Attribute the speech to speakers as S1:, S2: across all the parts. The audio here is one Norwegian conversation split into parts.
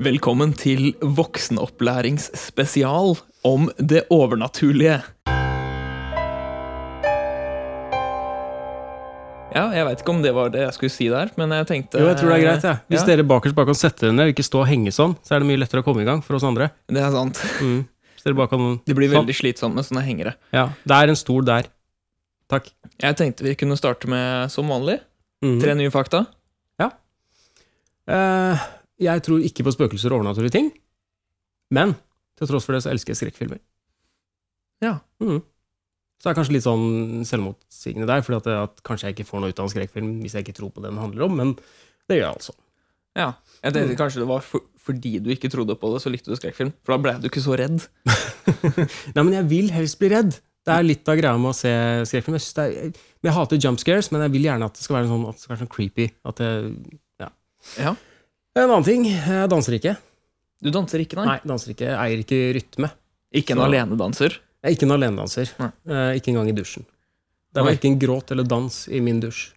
S1: Velkommen til voksenopplæringsspesial om det overnaturlige. Ja, jeg veit ikke om det var det jeg skulle si der, men jeg tenkte
S2: Jo, jeg tror det er greit. Ja. Hvis dere bakerst bare kan sette dere ned og ikke stå og henge sånn, så er det mye lettere å komme i gang for oss andre.
S1: Det er sant.
S2: Mm. Hvis dere bare kan
S1: Det blir
S2: sånn.
S1: veldig slitsomt med sånne hengere.
S2: Ja, det er en stol der. Takk.
S1: Jeg tenkte vi kunne starte med, som vanlig,
S2: mm.
S1: tre nye fakta.
S2: Eh, jeg tror ikke på spøkelser og overnaturlige ting, men til tross for det så elsker jeg skrekkfilmer.
S1: Ja.
S2: Mm. Så det er kanskje litt sånn selvmotsigende der, fordi at, at kanskje jeg ikke får noe ut av en skrekkfilm hvis jeg ikke tror på det den handler om, men det gjør jeg altså.
S1: Ja. Jeg tenkte kanskje det var for, fordi du ikke trodde på det, så likte du skrekkfilm. For da ble du ikke så redd.
S2: Nei, men jeg vil helst bli redd. Det er litt av greia med å se skrekkfilm. Jeg, jeg hater jump scares, men jeg vil gjerne at det skal være sånn, at det skal være sånn creepy. At det, ja.
S1: Ja.
S2: En annen ting, jeg danser ikke.
S1: Du danser ikke, nei?
S2: Nei, danser ikke. Jeg eier ikke rytme.
S1: Ikke en
S2: Så-
S1: alenedanser?
S2: Jeg er ikke en alenedanser. Eh, ikke engang i dusjen. Det var
S1: ikke
S2: en gråt eller dans i min dusj.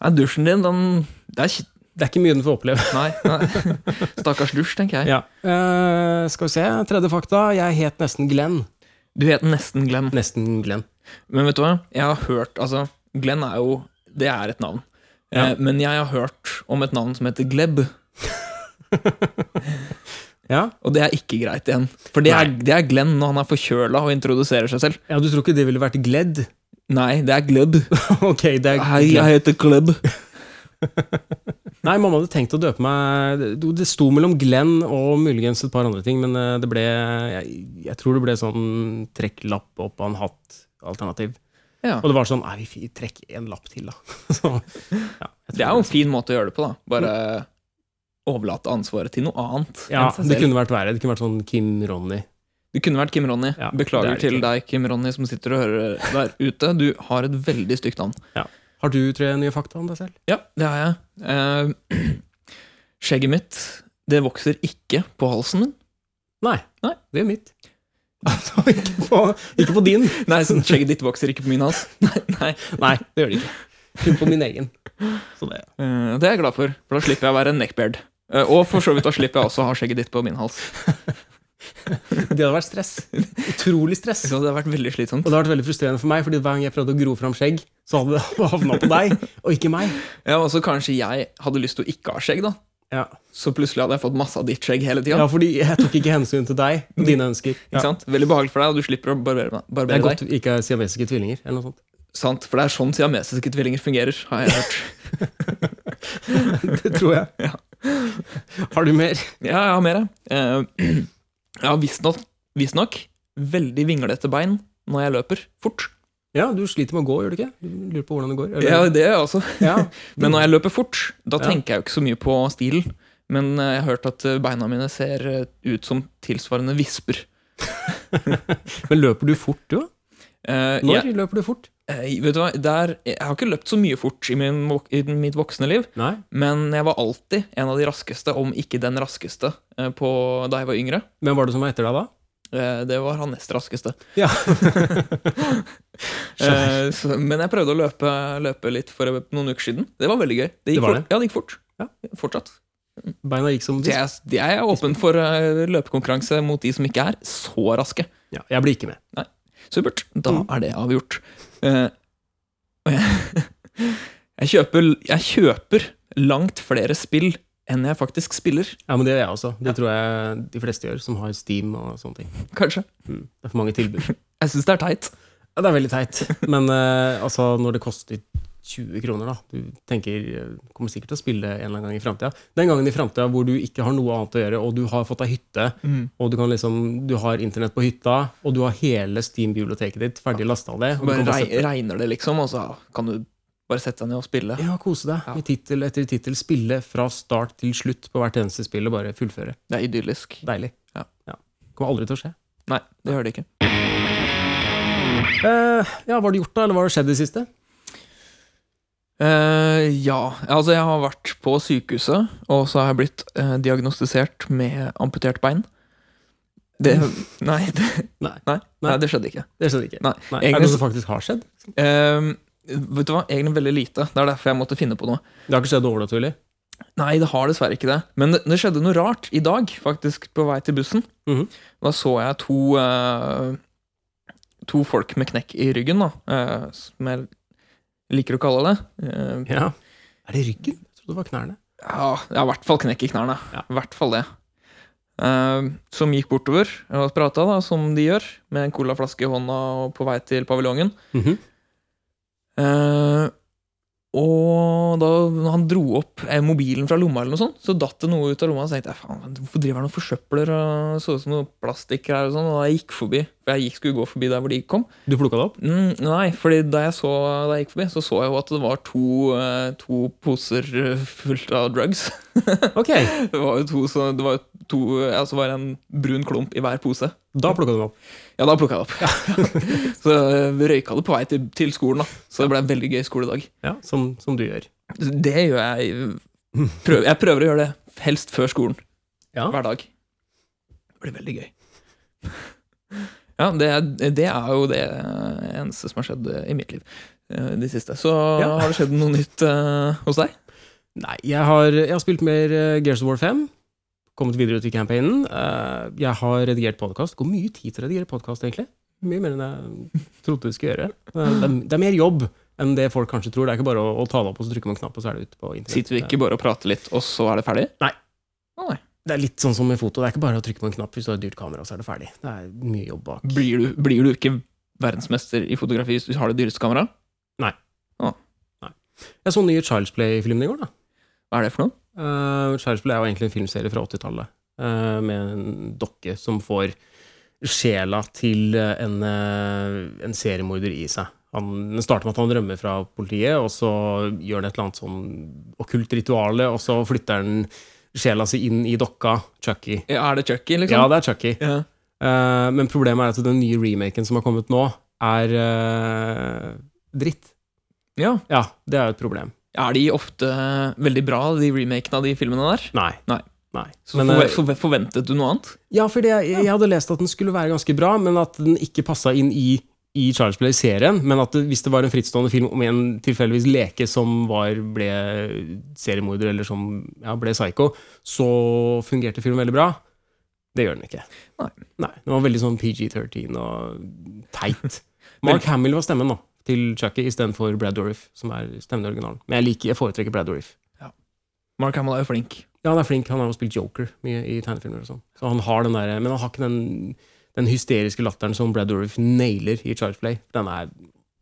S1: Nei, dusjen din, den Det er ikke
S2: Det er ikke mye den får oppleve.
S1: Nei. nei. Stakkars dusj, tenker jeg.
S2: Ja. Eh, skal vi se, tredje fakta. Jeg het nesten Glenn.
S1: Du het nesten Glenn.
S2: Nesten Glenn.
S1: Men vet du hva? Jeg har hørt Altså, Glenn er jo Det er et navn.
S2: Ja.
S1: Eh, men jeg har hørt om et navn som heter Gleb,
S2: Ja.
S1: og det er ikke greit igjen. For det er, det er Glenn når han er forkjøla og introduserer seg selv.
S2: ja, du tror ikke det ville vært Gledd?
S1: Nei, det er Gleb.
S2: ok, det er
S1: Hei, jeg heter Gleb.
S2: Nei, mamma hadde tenkt å døpe meg Det sto mellom Glenn og muligens et par andre ting, men eh, det ble Jeg, jeg tror det ble sånn trekk lapp opp av en hatt-alternativ.
S1: Ja.
S2: Og det var sånn Nei, vi trekk en lapp til, da. Så, ja,
S1: Det er jo en fin måte å gjøre det på, da. Bare overlate ansvaret til noe annet
S2: Ja, det kunne vært verre. Det kunne vært sånn Kim Ronny.
S1: Det kunne vært Kim Ronny.
S2: Ja,
S1: Beklager
S2: er
S1: til deg, Kim Ronny, som sitter og hører der ute. Du har et veldig stygt navn.
S2: Har du tre nye fakta om deg selv?
S1: Ja, det har jeg. Eh, skjegget mitt, det vokser ikke på halsen min.
S2: Nei.
S1: Nei.
S2: Det er mitt. Altså, ikke på, ikke på din.
S1: Nei, skjegget ditt vokser ikke på min hals. Nei, nei.
S2: Nei, det gjør det ikke. Kun på min egen. Så det
S1: Eh, det er jeg glad for, for da slipper jeg å være en neckbeard. Eh, og for så vidt da slipper jeg også å ha skjegget ditt på min hals.
S2: Det hadde vært stress. Utrolig stress.
S1: Så det hadde vært veldig slitsomt.
S2: Og det hadde vært veldig frustrerende for meg, fordi hver gang jeg prøvde å gro fram skjegg, så hadde det havna på deg, og ikke meg.
S1: Ja, og så kanskje jeg hadde lyst til å ikke ha skjegg, da.
S2: Ja,
S1: Så plutselig hadde jeg fått masse av ditt skjegg hele tida.
S2: ja fordi jeg tok ikke hensyn til deg og dine ønsker.
S1: Ikke sant? Veldig behagelig for deg, og du slipper å barbere,
S2: Det er godt
S1: deg.
S2: ikke er siamesiske tvillinger, eller noe sånt.
S1: Sant? For det er sånn siamesiske tvillinger fungerer, har jeg hørt.
S2: Det tror jeg.
S1: Ja.
S2: Har du mer?
S1: Ja, jeg har mer, jeg. Jeg har visstnok visstnok veldig vinglete bein når jeg løper fort.
S2: Ja, du sliter med å gå, gjør du ikke? Du lurer på hvordan det går?
S1: Ja, det gjør jeg også.
S2: ja.
S1: Men når jeg løper fort, da
S2: Ja.
S1: tenker jeg jo ikke så mye på stilen. Men eh, jeg har hørt at eh, beina mine ser eh, ut som tilsvarende visper.
S2: Men løper du fort, du?
S1: da?
S2: Når
S1: ja.
S2: løper du fort?
S1: Eh, vet du hva, der, jeg har ikke løpt så mye fort i, min, i mitt voksne liv,
S2: Nei.
S1: men jeg var alltid en av de raskeste, om ikke den raskeste, eh, på, da jeg var yngre.
S2: Hvem var det som var etter deg da?
S1: Eh, Det var han nest raskeste.
S2: Ja.
S1: Eh, men jeg prøvde å løpe, løpe litt for noen uker siden. Det var veldig gøy. Det gikk,
S2: Det det.
S1: fort. Ja, det gikk fort.
S2: Ja.
S1: Fortsatt.
S2: Beina gikk som
S1: jeg, jeg er åpen for løpekonkurranse mot de som ikke er så raske.
S2: Ja, jeg blir ikke med.
S1: Supert. Da
S2: Mm.
S1: er det avgjort. Uh, jeg, jeg, kjøper, jeg kjøper langt flere spill enn jeg faktisk spiller,
S2: Ja, men det gjør jeg også. Det tror jeg de fleste gjør, som har Steam og sånne ting.
S1: kanskje.
S2: Mm. Det er for mange tilbud.
S1: Jeg syns det er teit.
S2: Ja, det er veldig teit. Men uh, altså, når det koster 20 kroner, da Du tenker eh, kommer sikkert til å spille en eller annen gang i framtida. Den gangen i framtida hvor du ikke har noe annet å gjøre, og du har fått deg hytte, og du, kan liksom, du har internett på hytta, og du har hele Steam-biblioteket ditt ferdig lasta du
S1: Bare
S2: bare
S1: regner det, liksom, og så kan du bare sette deg ned og spille.
S2: ja, kose deg.
S1: Ja.
S2: I tittel etter tittel. Spille fra start til slutt på hvert eneste spill, og bare fullføre.
S1: Det er idyllisk.
S2: Deilig.
S1: Ja.
S2: Kommer aldri til å skje.
S1: Nei, det gjør det ikke.
S2: Uh, ja, hva har du gjort, da? Eller hva har skjedd i det siste?
S1: Eh, ja, altså jeg har vært på sykehuset, og så har jeg blitt uh, diagnostisert med amputert bein. Det Nei, det,
S2: Nei.
S1: nei, nei, det skjedde ikke.
S2: Det skjedde ikke.
S1: Nei.
S2: Er det noe som faktisk har skjedd?
S1: Uh, vet du hva, egentlig veldig lite. Det er derfor jeg måtte finne på noe.
S2: Det har ikke skjedd overnaturlig?
S1: Nei, det har dessverre ikke det. Men det, det skjedde noe rart i dag, faktisk, på vei til bussen.
S2: Mhm.
S1: Da så jeg to eh, To folk med knekk i ryggen, da. jeg liker å kalle det. Eh,
S2: Ja. Er det ryggen? Jeg trodde det var knærne.
S1: ja, ja, i hvert fall knekk i knærne.
S2: Ja.
S1: I hvert fall det. Uh, som gikk bortover og prata, som de gjør, med en colaflaske i hånda og på vei til paviljongen.
S2: Mhm.
S1: Eh, og da han dro opp eh, mobilen fra lomma, eller noe sånt, så datt det noe ut av lomma. Og så tenkte jeg, faen, hvorfor driver han og forsøpler og så ut som noe plastikk her? Og sånn, og da jeg gikk forbi, for jeg gikk, skulle gå forbi der hvor de kom.
S2: Du plukka det opp?
S1: Mm, nei, fordi da jeg, så, da jeg gikk forbi, så så jeg jo at det var to, eh, to poser eh, fullt av drugs.
S2: Ok,
S1: Det var jo to, så det var to, altså var en brun klump i hver pose.
S2: Da plukka du det opp.
S1: Ja, da plukka jeg det opp. så eh, vi røyka det på vei til, til skolen, da. Så det ble en veldig gøy skoledag.
S2: Ja, som, som du gjør.
S1: Det gjør jeg Prøver, Jeg prøver å gjøre det helst før skolen.
S2: Ja.
S1: Hver dag. Det blir veldig gøy. Ja, det, det er jo det eneste som har skjedd i mitt liv eh, de siste. Så
S2: Ja.
S1: har det skjedd noe nytt uh, hos deg?
S2: Nei, jeg har, jeg har spilt mer Gears of War 5. Kommet videre ut i campaignen. Eh, jeg har redigert podkast. Går mye tid til å redigere podkast, egentlig. Mye mer enn jeg trodde det skulle gjøre. Eh, Det er, det er mer jobb enn det folk kanskje tror. Det er ikke bare å, å ta det opp og så trykke på en knapp, og så er det ute på internett.
S1: Sitter vi ikke bare og prater litt, og så er det ferdig?
S2: Nei.
S1: Nei.
S2: Det er litt sånn som med foto. Det er ikke bare å trykke på en knapp hvis du har et dyrt kamera, så er det ferdig. Det er mye jobb bak.
S1: Blir du, blir du ikke verdensmester i fotografi hvis du har det dyreste kameraet?
S2: Jeg så den nye Child's Play-filmen i går, da.
S1: Hva er det for noe?
S2: Uh, Child's er jo egentlig en filmserie fra 80-tallet, uh, med en dokke som får sjela til eh, en, uh, en seriemorder i seg. Han, den starter med at han rømmer fra politiet, og så gjør han et eller annet sånn okkult rituale, og så flytter han sjela si inn i dokka, Chucky.
S1: Ja, er det Chucky,
S2: Ja,
S1: liksom?
S2: det er Chucky.
S1: Ja.
S2: Uh, men problemet er at den nye remaken som har kommet nå, er eh, dritt.
S1: ja.
S2: Ja, det er jo et problem.
S1: Er de ofte veldig bra, de remakene av de filmene der?
S2: Nei.
S1: Nei.
S2: Nei.
S1: Så
S2: Men,
S1: forve
S2: eh,
S1: forventet du noe annet?
S2: Ja, for jeg, jeg hadde lest at den skulle være ganske bra, men at den ikke passa inn i, i Charles Play-serien. Men at det, hvis det var en frittstående film om en tilfeldigvis leke som var, ble seriemorder, eller som ja, ble psycho, så fungerte filmen veldig bra. Det gjør den ikke.
S1: Nei.
S2: Nei Den var veldig sånn PG-13 og teit. Mark Hamill var stemmen, da. Til Chucky istedenfor Brad Dourif, som er stemmen i originalen. Men jeg liker, jeg foretrekker Brad Dourif.
S1: Mark Hamill er jo flink.
S2: Ja, han er flink. Han har jo spilt Joker mye i tegnefilmer og sånn. Så han har den der, men han har ikke den, den hysteriske latteren som Brad Dourif nailer i Charge Play. Den er,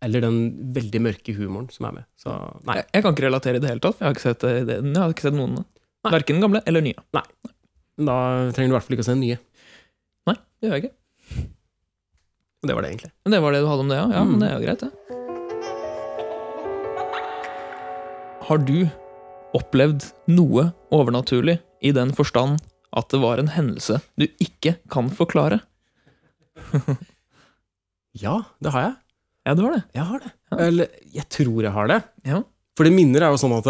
S2: eller den veldig mørke humoren som er med. Så nei.
S1: Jeg, jeg kan ikke relatere i det hele tatt. Jeg har ikke sett, det- det- jeg har ikke sett noen. Verken den gamle eller nye. Nei.
S2: Da trenger du i hvert fall ikke å se den nye.
S1: Nei, det gjør jeg ikke.
S2: Det var det, egentlig.
S1: Det var det du hadde om det, ja? Ja,
S2: Mm.
S1: men det er jo greit, det. Har du opplevd noe overnaturlig i den forstand at det var en hendelse du ikke kan forklare?
S2: Ja, det har jeg.
S1: Ja, det var det.
S2: Jeg har det.
S1: Ja.
S2: Eller, jeg tror jeg har det.
S1: Ja.
S2: For det minner er jo sånn at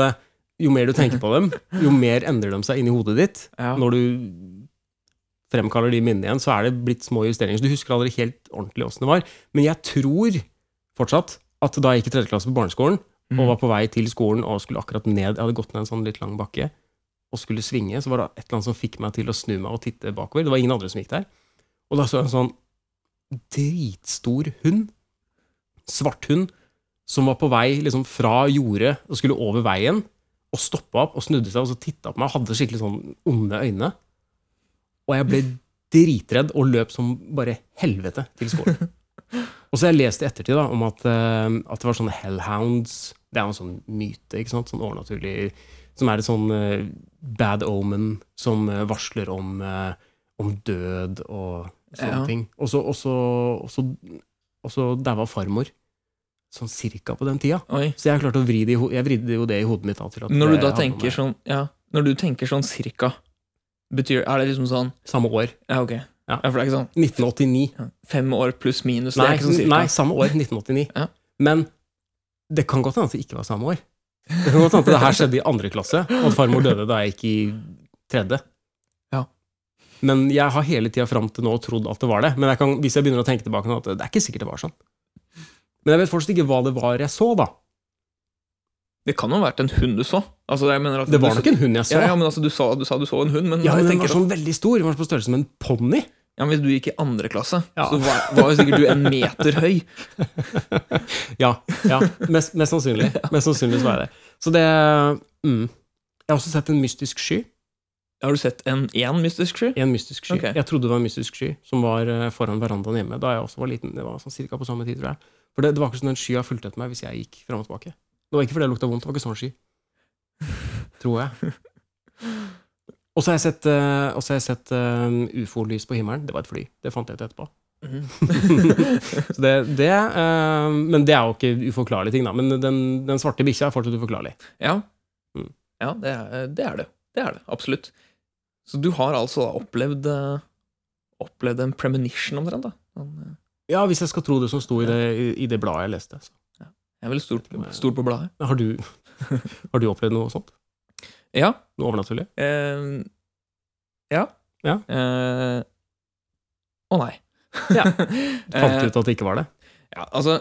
S2: jo mer du tenker på dem, jo mer endrer de seg inni hodet ditt.
S1: Ja.
S2: Når du fremkaller de minnene igjen, så er det blitt små justeringer. Så du husker aldri helt ordentlig åssen det var. Men jeg tror fortsatt at da jeg gikk i tredje klasse på barneskolen,
S1: Mm.
S2: og var på vei til skolen og skulle akkurat ned Jeg hadde gått ned en sånn litt lang bakke og skulle svinge, så var det et eller annet som fikk meg til å snu meg og titte bakover. Det var ingen andre som gikk der. Og da så jeg en sånn dritstor hund, svart hund, som var på vei liksom fra jordet og skulle over veien, og stoppa opp og snudde seg og så titta på meg og hadde skikkelig sånn onde øyne. Og jeg ble dritredd og løp som bare helvete til skolen. Og så har jeg lest i ettertid da, om at, eh, at det var sånne hellhounds Det er jo en sånn myte, ikke sant? Sånn overnaturlig Som er et sånn uh, bad omen som eh, varsler om, uh, om død og sånne
S1: Ja.
S2: ting. Og så, daua farmor. Sånn cirka på den tida.
S1: Oi.
S2: Så jeg klarte å vri det i jeg vridde jo det i hodet mitt. Da,
S1: Når du da tenker sånn Ja, når du tenker sånn cirka, betyr Er det liksom sånn
S2: Samme år.
S1: Ja, ok.
S2: Ja.
S1: for det er ikke sånn
S2: 1989.
S1: fem år pluss minus. det
S2: Nei,
S1: sånn
S2: nei, samme år. 1989.
S1: Ja.
S2: Men det kan godt hende at det ikke var samme år. Det kan godt hende at det her skjedde i andre klasse, og at farmor døde da jeg gikk i tredje.
S1: Ja.
S2: Men jeg har hele tida fram til nå trodd at det var det. Men jeg kan, hvis jeg begynner å tenke tilbake nå, at det er ikke sikkert det var sånn. Men jeg vet fortsatt ikke hva det var jeg så, da.
S1: Det kan jo ha vært en hund du så. Altså, jeg mener at
S2: Det var nok en hund jeg så.
S1: Ja, ja, men altså, du sa du, sa du så en hund, men
S2: Ja, men den var sånn veldig stor. Den var på størrelse med en ponni.
S1: Ja, men Hvis du gikk i andre klasse,
S2: Ja.
S1: så var, var jo sikkert du en meter høy.
S2: Ja, ja mest, mest sannsynlig. Mest sannsynlig så var jeg det. Så det mm. Jeg har også sett en mystisk sky.
S1: Har du sett en én mystisk sky?
S2: En mystisk sky.
S1: Okay.
S2: Jeg trodde det var en mystisk sky som var eh, foran verandaen hjemme da jeg også var liten. Det var sånn cirka på samme tid, tror jeg. For det, det var ikke sånn en sky har fulgt etter meg hvis jeg gikk fram og tilbake. Det var ikke fordi det lukta vondt, det var ikke sånn sky. Tror jeg. Og så har jeg sett, uh, har jeg sett eh, ufo-lys på himmelen. Det var et fly. Det fant jeg ut etterpå.
S1: Mm.
S2: Så det, det, uh, men det er jo ikke uforklarlige ting, da. Men den, den svarte bikkja er fortsatt uforklarlig.
S1: Ja,
S2: Mm.
S1: ja det, er, det er det. Det er det, absolutt. Så du har altså opplevd Opplevd en premonition omtrent, da? Eh,
S2: Ja, hvis jeg skal tro det som sto i det, i, i det bladet jeg leste. Så.
S1: Jeg er veldig stor, stor på bladet.
S2: Har, du, har du opplevd noe sånt?
S1: Ja.
S2: Noe overnaturlig?
S1: Uh, ja.
S2: Ja.
S1: uh, oh nei.
S2: Ja. Fant
S1: Eh,
S2: du ut at det ikke var det?
S1: Ja, altså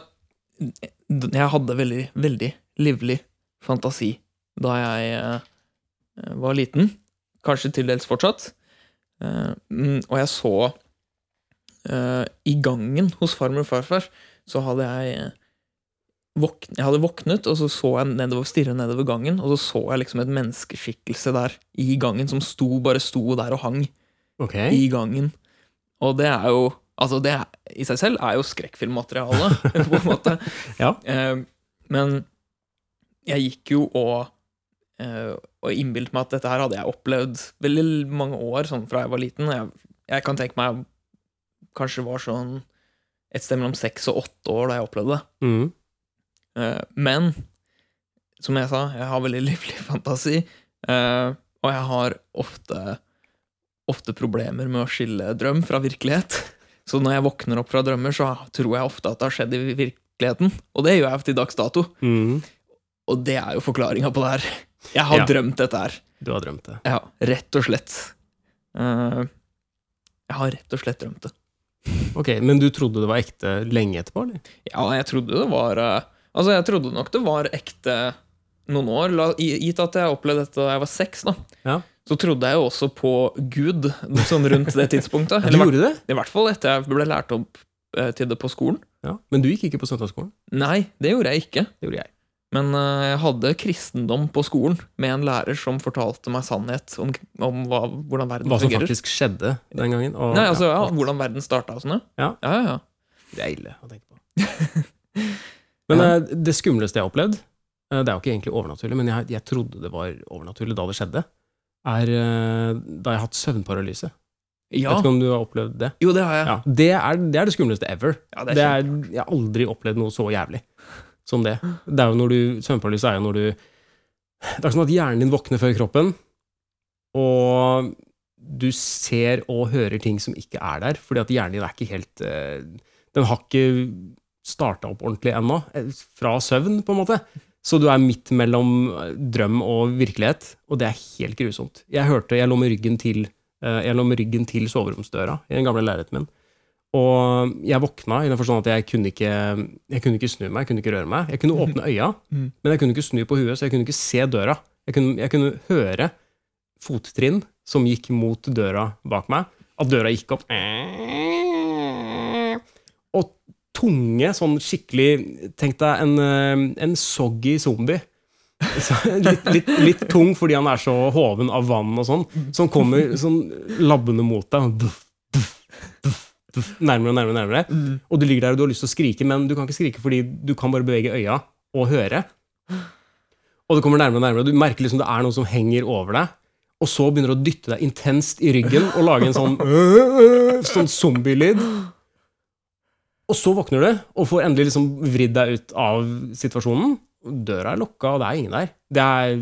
S1: Jeg hadde veldig, veldig livlig fantasi da jeg uh, var liten. Kanskje til dels fortsatt. Eh, mm, og jeg så eh, I gangen hos farmor og farfar så hadde jeg eh, Jeg hadde våknet, og så så jeg nedover, stirre nedover gangen, og så så jeg liksom et menneskeskikkelse der i gangen som sto, bare sto der og hang
S2: okay.
S1: i gangen. Og det er jo Altså, det er, i seg selv er jo skrekkfilmmateriale, på en måte.
S2: Ja.
S1: Eh, men jeg gikk jo og eh, og innbilte meg at dette her hadde jeg opplevd veldig mange år, sånn fra jeg var liten. Jeg, jeg kan tenke meg jeg kanskje var sånn et sted mellom seks og åtte år da jeg opplevde det.
S2: Mm.
S1: Eh, men som jeg sa, jeg har veldig livlig fantasi, eh, og jeg har ofte, ofte problemer med å skille drøm fra virkelighet. Så når jeg våkner opp fra drømmer, så tror jeg ofte at det har skjedd i virkeligheten. Og det gjør jeg til dags dato.
S2: Mm.
S1: Og det er jo forklaringa på det her. Jeg har
S2: Ja.
S1: drømt dette her.
S2: Du har drømt det.
S1: Ja, rett og slett. Eh, jeg har rett og slett drømt det.
S2: Ok, Men du trodde det var ekte lenge etterpå, eller?
S1: Ja, jeg trodde det var Altså, jeg trodde nok det var ekte noen år. La, gitt at jeg opplevde dette da jeg var seks, da.
S2: Ja.
S1: Så trodde jeg jo også på Gud sånn rundt det tidspunktet. Eller du
S2: gjorde det?
S1: i hvert fall etter jeg ble lært opp eh, til det på skolen.
S2: Ja. Men du gikk ikke på søndagsskolen?
S1: Nei, det gjorde jeg ikke.
S2: Det gjorde jeg.
S1: Men eh, jeg hadde kristendom på skolen med en lærer som fortalte meg sannhet om, om hva, hvordan verden
S2: Hva som
S1: fungerer.
S2: faktisk skjedde den gangen. Og,
S1: Nei, altså, ja, hvordan verden starta og sånn,
S2: Ja.
S1: ja. ja, ja.
S2: Det er ille å tenke på. Men
S1: Ja.
S2: eh, det skumleste jeg har opplevd, eh, det er jo ikke egentlig overnaturlig, men jeg, jeg trodde det var overnaturlig da det skjedde, er eh, da jeg har hatt søvnparalyse.
S1: Ja.
S2: Vet ikke om du har opplevd det?
S1: Jo, det har jeg.
S2: Ja, det, er, det er det skumleste ever.
S1: Ja,
S2: Det er, jeg har aldri opplevd noe så jævlig som det. Det er jo når du, Søvnparalyse er jo når du Det er sånn at hjernen din våkner før kroppen, og du ser og hører ting som ikke er der, fordi at hjernen din er ikke helt Den har ikke starta opp ordentlig ennå, eh, fra søvn, på en måte. Så du er midt mellom eh, drøm og virkelighet, og det er helt grusomt. Jeg hørte Jeg lå med ryggen til, eh, med ryggen til soveromsdøra i den gamle leiligheten min. Og jeg våkna i den forstand at jeg kunne, ikke, jeg kunne ikke snu meg, jeg kunne ikke røre meg. Jeg kunne åpne øya,
S1: Mhm.
S2: men jeg kunne ikke snu på huet, så jeg kunne ikke se døra. Jeg kunne, jeg kunne høre fottrinn som gikk mot døra bak meg. At døra gikk opp. Og tunge, sånn skikkelig Tenk deg en, eh, en soggy zombie. Så litt, litt, litt tung fordi han er så hoven av vann og sånn, som kommer sånn labbende mot deg. Duff, nærmere og nærmere. og nærmere.
S1: Mm.
S2: Og du ligger der og du har lyst til å skrike, men du kan ikke skrike fordi du kan bare bevege øya og høre. Og det kommer nærmere og nærmere, og du merker liksom det er noe som henger over deg. Og så begynner du å dytte deg intenst i ryggen og lage en sånn sånn zombielyd. Og så våkner du og får endelig liksom vridd deg ut av situasjonen. Døra er lokka, og det er ingen der. Det er,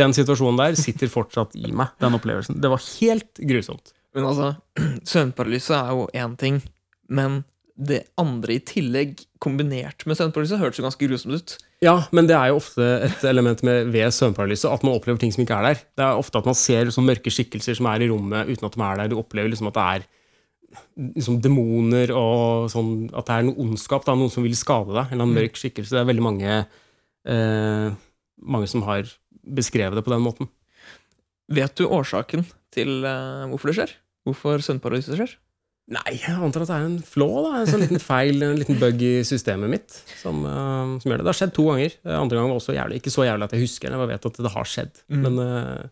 S2: den situasjonen der sitter fortsatt i meg, den opplevelsen. Det var helt grusomt.
S1: Men altså, søvnparalyse er jo én ting, men det andre i tillegg, kombinert med søvnparalyse, hørtes jo ganske grusomt ut.
S2: Ja, men det er jo ofte et element med, ved søvnparalyse at man opplever ting som ikke er der. Det er ofte at man ser liksom mørke skikkelser som er i rommet uten at de er der. Du opplever liksom at det er liksom demoner og sånn At det er noe ondskap, da, noen som vil skade deg. En eller annen
S1: Mm.
S2: mørk skikkelse. Det er veldig mange eh, Mange som har beskrevet det på den måten.
S1: Vet du årsaken til eh, hvorfor det skjer? Hvorfor søvnparalyse skjer?
S2: Nei, jeg antar at det er en flå, da. En sånn liten feil, en liten bug i systemet mitt som, uh, som gjør det. Det har skjedd to ganger. Eh, Andre gang var også jævlig. Ikke så jævlig at jeg husker det, jeg vet at det har skjedd.
S1: Mm.
S2: Men eh,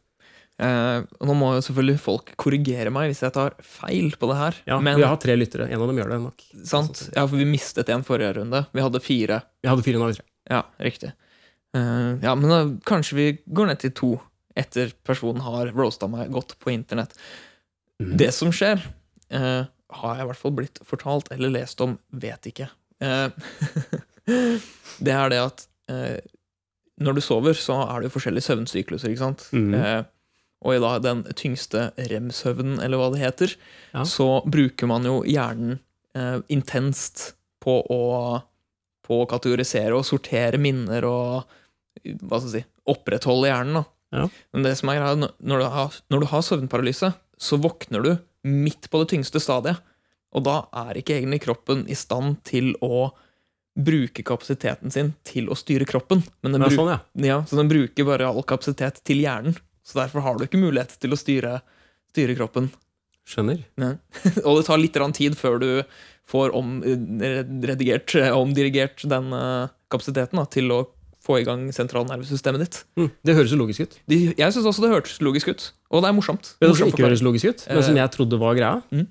S1: Eh, nå må jo selvfølgelig folk korrigere meg hvis jeg tar feil på det her.
S2: ja,
S1: Men
S2: vi har tre lyttere. En av dem gjør det nok.
S1: sant? Ja, for vi mistet en forrige runde. Vi hadde fire.
S2: Vi hadde fire nå, vi tre.
S1: Ja, riktig. Eh, ja, men da kanskje vi går ned til to etter personen har roasta meg godt på internett.
S2: Mm.
S1: Det som skjer, eh, har jeg i hvert fall blitt fortalt eller lest om, vet ikke. Eh, det er det at eh, når du sover, så er det jo forskjellige søvnsykluser, ikke sant?
S2: Mhm.
S1: Og i da den tyngste rem-søvnen, eller hva det heter,
S2: Ja.
S1: så bruker man jo hjernen eh, intenst på å, på å kategorisere og sortere minner og hva skal jeg si, opprettholde hjernen. da.
S2: Ja.
S1: Men det som er greia, når- du har, når du har søvnparalyse, så våkner du midt på det tyngste stadiet. Og da er ikke egentlig kroppen i stand til å bruke kapasiteten sin til å styre kroppen. Men den,
S2: sånn, ja.
S1: ja, så den bruker bare all kapasitet til hjernen. Så derfor har du ikke mulighet til å styre, styre kroppen.
S2: Skjønner.
S1: Og det tar litt tid før du får om, redigert, eh, omdirigert den eh, kapasiteten da, til å få i gang sentralnervesystemet ditt.
S2: Mm, det høres jo logisk ut.
S1: De, jeg syns også det hørtes logisk ut. Og det er morsomt.
S2: Det som
S1: Morsomt
S2: ikke høres logisk ut, men som jeg trodde var greia.
S1: Mm.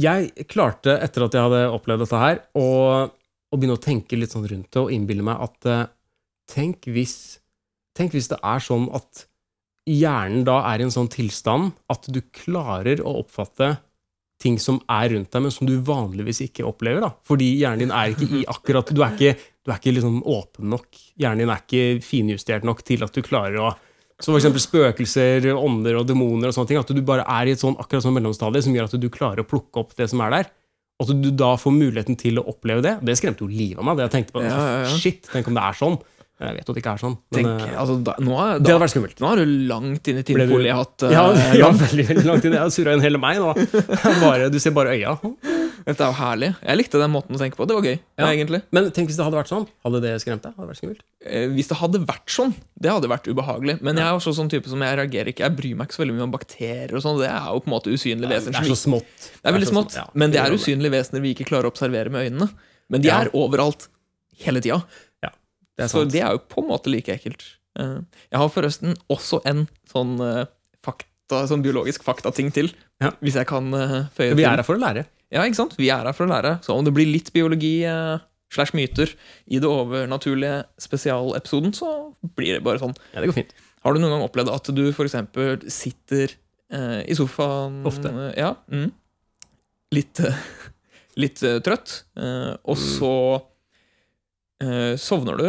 S2: Jeg klarte, etter at jeg hadde opplevd dette her, å, å begynne å tenke litt sånn rundt det og innbille meg at eh, tenk, hvis, tenk hvis det er sånn at hjernen da er i en sånn tilstand at du klarer å oppfatte ting som er rundt deg, men som du vanligvis ikke opplever. da. Fordi hjernen din er ikke i akkurat Du er ikke, du er ikke liksom åpen nok. Hjernen din er ikke finjustert nok til at du klarer å så eksempel spøkelser, ånder og demoner og sånne ting. At du bare er i et sånn akkurat sånn mellomstadie som gjør at du klarer å plukke opp det som er der. Og at du da får muligheten til å oppleve det. Det skremte jo livet av meg. det jeg tenkte på.
S1: Ja, ja, ja.
S2: Shit, tenk om det er sånn. Jeg vet at det ikke er sånn. Men
S1: Tenk,
S2: eh,
S1: altså, da, nå, er,
S2: det hadde vært skummelt.
S1: nå er du langt inn i
S2: tinnfoliet hatt
S1: uh,
S2: Ja,
S1: eh,
S2: ja, veldig, veldig langt inn. Jeg har surra inn hele meg nå. Bare, du ser bare øya.
S1: Dette er jo herlig. Jeg likte den måten å tenke på. Det var gøy,
S2: Ja.
S1: egentlig.
S2: Men tenk hvis det hadde vært sånn. Hadde det skremt deg? Hadde det vært skummelt?
S1: Eh, Hvis det hadde vært sånn, det hadde vært ubehagelig. Men jeg er også sånn type som jeg reagerer ikke Jeg bryr meg ikke så veldig mye om bakterier og sånn. Det er jo på en måte usynlige
S2: Det
S1: vesener.
S2: er så smått.
S1: Det er veldig smått, men det er usynlige vesener vi ikke klarer å observere med øynene. Men de er overalt hele tida.
S2: Det
S1: Så det er jo på en måte like ekkelt. Eh, Jeg har forresten også en sånn eh, fakta, sånn biologisk faktating til,
S2: Ja.
S1: hvis jeg kan føye til.
S2: Vi er her for å lære.
S1: Ja, ikke sant? Vi er her for å lære. Så om det blir litt biologi eh, slash myter i det overnaturlige spesialepisoden, så blir det bare sånn.
S2: Ja, det går fint.
S1: Har du noen gang opplevd at du eksempel sitter eh, i sofaen
S2: Ofte.
S1: eh, Ja. Mm, litt eh, litt eh, trøtt, eh, og
S2: Mm.
S1: så eh, sovner du,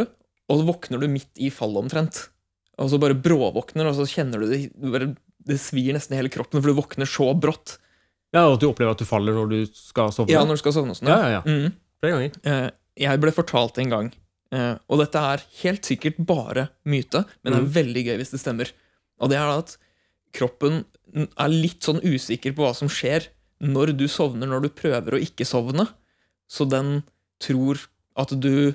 S1: og så våkner du midt i fallet omtrent. Og så bare bråvåkner, og så kjenner du det bare, Det svir nesten i hele kroppen, for du våkner så brått.
S2: Ja, Og at du opplever at du faller når du skal sovne.
S1: Ja, når du skal sovne sånn.
S2: ja, ja, ja.
S1: Mm.
S2: Flere ganger.
S1: Eh, jeg ble fortalt en gang, eh, og dette er helt sikkert bare myte, men det
S2: Mm.
S1: er veldig gøy hvis det stemmer. Og det er at kroppen er litt sånn usikker på hva som skjer når du sovner når du prøver å ikke sovne. Så den tror at du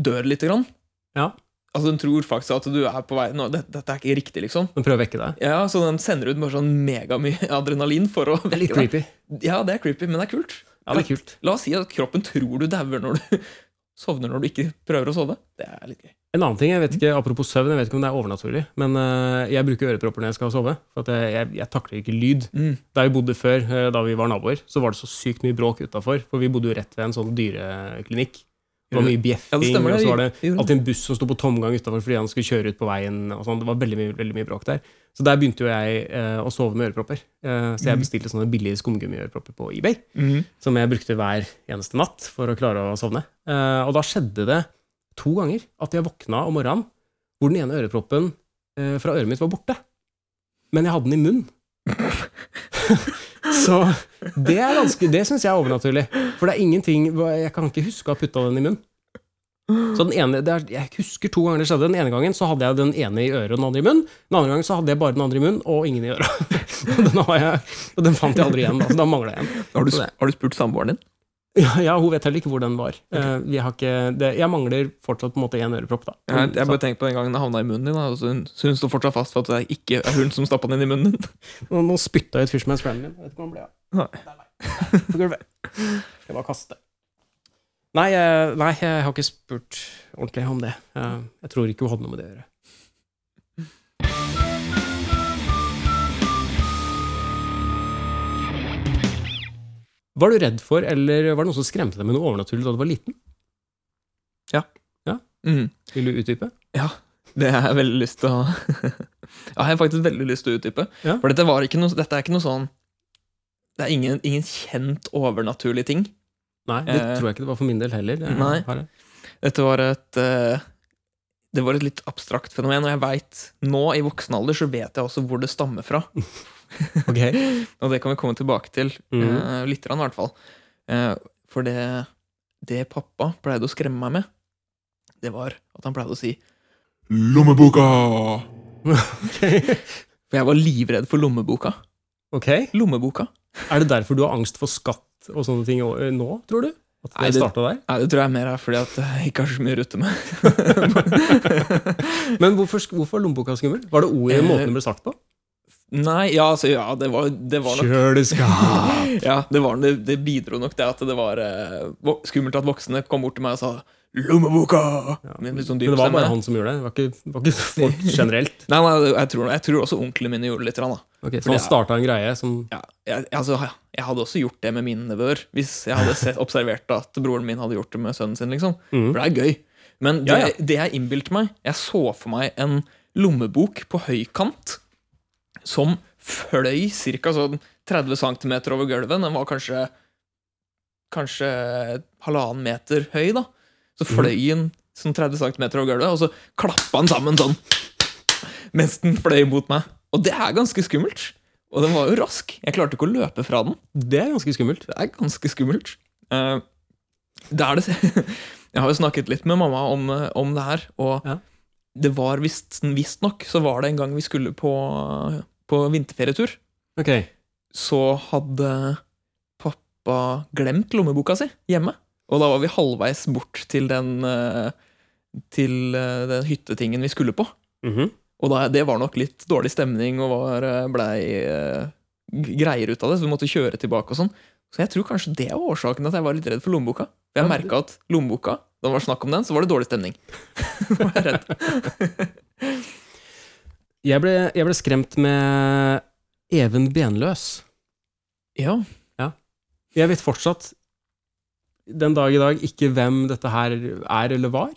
S1: dør lite grann.
S2: Ja.
S1: Altså Den tror faktisk at du er på vei nå, dette, dette er ikke riktig, liksom.
S2: Den prøver å vekke deg.
S1: Ja, Så den sender ut bare sånn megamye adrenalin for å
S2: Det er litt
S1: creepy. deg. Ja, det er creepy, men det er kult.
S2: Ja, det er kult.
S1: La oss si at kroppen tror du dauer når du sovner når du ikke prøver å sove. Det er litt gøy.
S2: En annen ting, jeg vet ikke, Apropos søvn, jeg vet ikke om det er overnaturlig, men eh, jeg bruker ørepropper når jeg skal sove. For at jeg, jeg, jeg takler ikke lyd.
S1: Mm.
S2: Da vi bodde før, eh, da vi var naboer, så var det så sykt mye bråk utafor. For vi bodde jo rett ved en sånn dyreklinikk. Det var mye bjeffing,
S1: ja,
S2: og så var det alltid en buss som sto på tomgang utafor fordi han skulle kjøre ut på veien. og sånn. Det var veldig mye, veldig mye bråk der. Så der begynte jo jeg eh, å sove med ørepropper. Eh, så jeg
S1: Mhm.
S2: bestilte sånne billige skumgummiørepropper på eBay.
S1: Mhm.
S2: som jeg brukte hver eneste natt for å klare å sovne. Eh, og da skjedde det to ganger at jeg våkna om morgenen hvor den ene øreproppen eh, fra øret mitt var borte. Men jeg hadde den i munnen. Så det er ganske Det syns jeg er overnaturlig. For det er ingenting Jeg kan ikke huske å ha putta den i munnen. Så den ene, er, Jeg husker to ganger det skjedde. Den ene gangen så hadde jeg den ene i øret og den andre i munnen. Den andre gangen så hadde jeg bare den andre i munnen og ingen i øret. Og den, fant jeg aldri igjen. Så da mangla jeg en.
S1: Har du, har du spurt samboeren din?
S2: Ja, hun vet heller ikke hvor den var. Okay. vi har ikke, det, jeg mangler fortsatt på en måte én ørepropp. da.
S1: Jeg, jeg bare tenkte på den gangen det havna i munnen din. da, og Så hun, så hun står fortsatt fast for at det ikke er hun som stappa den inn i munnen din.
S2: Nå, nå spytta jeg ut Fishman's Friend min. Jeg vet ikke hvor den ble av.
S1: Nei.
S2: På gulvet. Skal bare kaste. Nei, jeg, nei, jeg har ikke spurt ordentlig om det. Jeg, jeg tror ikke hun hadde noe med det å gjøre. Var du redd for, eller var det noe som skremte deg med noe overnaturlig da du var liten? Ja.
S1: Mm.
S2: Vil du utdype? Ja.
S1: Det har jeg veldig lyst til å Ja, jeg har faktisk veldig lyst til å utdype.
S2: Ja.
S1: For dette, var ikke noe, dette er ikke noe sånn Det er ingen, ingen kjent overnaturlig ting.
S2: Nei, det
S1: Eh,
S2: tror jeg ikke det var for min del heller. Det,
S1: nei.
S2: det.
S1: Dette var et uh, Det var et litt abstrakt fenomen, og jeg vet, nå i voksen alder så vet jeg også hvor det stammer fra.
S2: Ok.
S1: Og det kan vi komme tilbake til.
S2: Mm.
S1: eh, litt, i hvert fall. Eh, for det, det pappa pleide å skremme meg med, det var at han pleide å si 'Lommeboka'! For jeg var livredd for lommeboka.
S2: ok.
S1: Lommeboka?
S2: Er det derfor du har angst for skatt og sånne ting nå, tror du? At
S1: Nei,
S2: det
S1: det-
S2: starta der?
S1: Nei, det tror jeg mer er fordi at jeg ikke har så mye å rutte med.
S2: Men hvorfor, hvorfor lommeboka skummel? Var det ordet
S1: i
S2: måten det ble sagt på?
S1: Nei, ja, altså, ja, det var, det var nok
S2: Kjøleskap!
S1: Ja, det, var, det, det bidro nok til at det var eh, skummelt at voksne kom bort til meg og sa 'Lommeboka!' Ja, en sånn
S2: Men det var bare han som gjorde det? Det var ikke, var ikke folk generelt?
S1: Nei, nei, jeg tror, jeg tror også onklene mine gjorde det litt. Da. Okay,
S2: så han
S1: det
S2: starta en greie som
S1: Ja, jeg, altså, jeg hadde også gjort det med mine nevøer, hvis jeg hadde sett, observert at broren min hadde gjort det med sønnen sin. liksom.
S2: Mm.
S1: For det er gøy. Men det,
S2: Ja, ja.
S1: det jeg innbilte meg Jeg så for meg en lommebok på høykant som fløy ca. sånn 30 cm over gulvet. Den var kanskje kanskje halvannen meter høy, da. Så
S2: Mhm.
S1: fløy den sånn 30 cm over gulvet, og så klappa den sammen sånn mens den fløy mot meg. Og det er ganske skummelt. Og den var jo rask. Jeg klarte ikke å løpe fra den.
S2: Det er ganske skummelt.
S1: Det er ganske skummelt. Uh, det er det Jeg har jo snakket litt med mamma om, eh, om det her, og
S2: Ja.
S1: det var visst- visstnok så var det en gang vi skulle på, på vinterferietur.
S2: okay.
S1: Så hadde pappa glemt lommeboka si hjemme. Og da var vi halvveis bort til den, eh, til eh, den hyttetingen vi skulle på.
S2: Mhm.
S1: Og da, det var nok litt dårlig stemning og var, eh, blei greier ut av det, så vi måtte kjøre tilbake og sånn. Så jeg tror kanskje det var årsaken at jeg var litt redd for lommeboka. Jeg merka at lommeboka, da det var snakk om den, så var det dårlig stemning. Nå var jeg redd.
S2: Jeg ble, jeg ble skremt med Even Benløs.
S1: Ja.
S2: Jeg vet fortsatt, den dag i dag, ikke hvem dette her er eller var.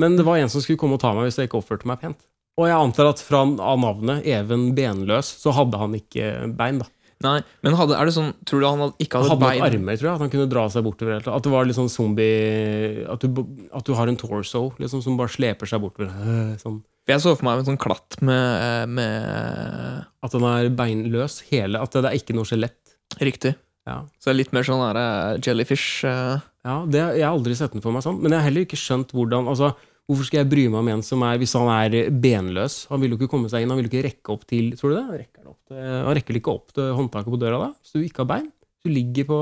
S2: Men det var en som skulle komme og ta meg hvis jeg ikke oppførte meg pent. Og jeg antar at fra av navnet Even Benløs, så hadde han ikke bein, da.
S1: Nei, men hadde, er det sånn, tror du han hadde, ikke hadde,
S2: hadde
S1: bein?
S2: Hadde armer, tror jeg. At han kunne dra seg bortover. At det var litt sånn zombie At du, at du har en torso liksom, som bare sleper seg bortover. Sånn.
S1: Jeg så for meg en sånn klatt med, eh, med
S2: At den er beinløs, hele. At det er ikke noe skjelett.
S1: Riktig.
S2: Ja.
S1: Så det er litt mer sånn der, eh, jellyfish eh.
S2: Ja, det, Jeg har aldri sett den for meg sånn. Men jeg har heller ikke skjønt hvordan altså, Hvorfor skal jeg bry meg om en som er Hvis han er benløs Han vil jo ikke komme seg inn, han vil jo ikke rekke opp til Tror du det? Han rekker, det opp til, han rekker ikke opp til håndtaket på døra da? Hvis du ikke har bein? Du ligger på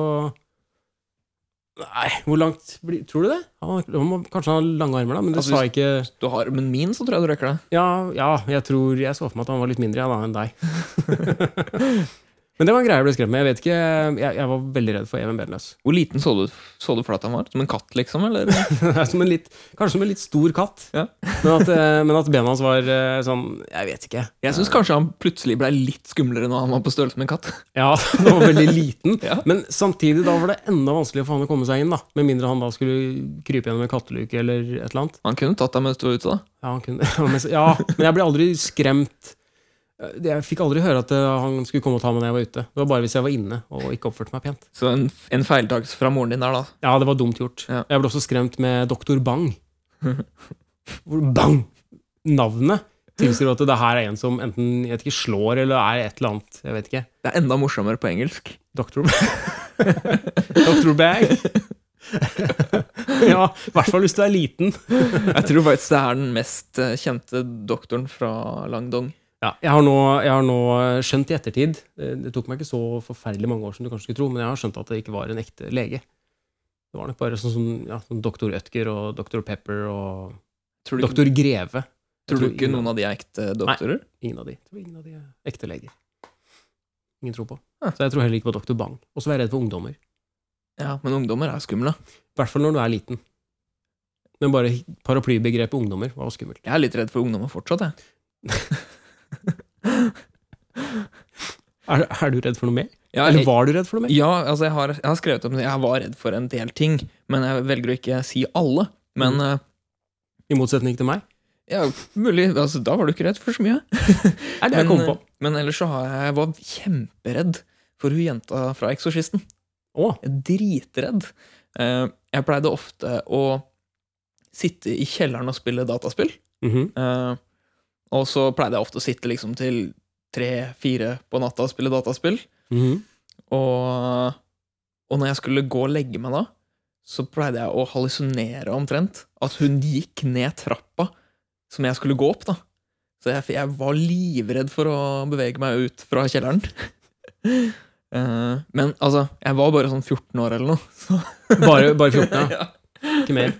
S2: Nei, hvor langt blir Tror du det? Han, han har lange armer, da, men det
S1: Altså,
S2: sa ikke
S1: Hvis du har armen min, så tror jeg du rekker det.
S2: ja, ja, jeg tror Jeg så for meg at han var litt mindre ja, da, enn deg. Men det var en greie jeg ble skremt med. Jeg vet ikke, jeg, jeg var veldig redd for Even Benløs.
S1: Hvor liten så du, så du for deg at han var? Som en katt, liksom? Eller?
S2: som en litt, kanskje som en litt stor katt.
S1: Ja.
S2: Men, at, eh, men at bena hans var eh, sånn Jeg vet ikke.
S1: Jeg syns kanskje han plutselig ble litt skumlere når han var på størrelse med en katt.
S2: Ja, han var veldig liten.
S1: Ja.
S2: Men samtidig da var det enda vanskeligere for han å komme seg inn. da Med mindre han da skulle krype gjennom en katteluke eller et eller annet.
S1: Han kunne tatt deg mens du var ute, da.
S2: Ja, han kunne, ja, men jeg ble aldri skremt. Jeg fikk aldri høre at eh, han skulle komme og ta meg når jeg var ute. Det var bare hvis jeg var inne og ikke oppførte meg pent.
S1: Så en, en feiltakelse fra moren din der, da.
S2: Ja, det var dumt gjort.
S1: Ja.
S2: Jeg ble også skremt med Doktor Bang. Bang! Navnet tilsier at det her er en som enten jeg vet ikke, slår eller er et eller annet. Jeg vet ikke.
S1: Det er enda morsommere på engelsk.
S2: Doktor Doktor Bang. ja, I hvert fall hvis du er liten.
S1: Jeg tror faktisk det er den mest eh, kjente doktoren fra Langdong.
S2: Ja, jeg, har nå, jeg har nå skjønt i ettertid eh, Det tok meg ikke så forferdelig mange år som du kanskje skulle tro, men jeg har skjønt at det ikke var en ekte lege. Det var nok bare sånn som ja, sånn doktor Ødger og doktor Pepper og
S1: Tror ikke,
S2: doktor Greve.
S1: tror du ikke noen av de er ekte doktorer?
S2: Ingen av de. Jeg tror ingen av de er ekte leger. Ingen tror på.
S1: Ja.
S2: Så jeg tror heller ikke på doktor Bang. Og så er jeg redd for ungdommer.
S1: Ja, men ungdommer er skumle.
S2: I hvert fall når du er liten. Men bare paraplybegrepet ungdommer var skummelt.
S1: Jeg er litt redd for ungdommer fortsatt, jeg.
S2: Er, er du redd for noe mer?
S1: Ja,
S2: Eller var du redd for noe mer?
S1: ja altså jeg har, jeg har skrevet det. Jeg var redd for en del ting, men jeg velger å ikke si alle. Men
S2: Mm.
S1: eh,
S2: I motsetning til meg?
S1: ja, mulig, altså, da var du ikke redd for så mye.
S2: Er det jeg kom på.
S1: eh, men ellers så har jeg, jeg var kjemperedd for hun jenta fra Eksorsisten.
S2: Oh.
S1: Jeg er dritredd. Eh, Jeg pleide ofte å sitte i kjelleren og spille dataspill.
S2: mhm.
S1: Eh, og så pleide jeg ofte å sitte liksom til tre-fire på natta og spille dataspill.
S2: Mhm.
S1: Og, og når jeg skulle gå og legge meg da, så pleide jeg å hallusinere omtrent at hun gikk ned trappa som jeg skulle gå opp. da. Så jeg, jeg var livredd for å bevege meg ut fra kjelleren. Eh, men altså, jeg var bare sånn 14 år eller noe. Så.
S2: Bare, bare 14, ja.
S1: Ja.
S2: Ikke mer.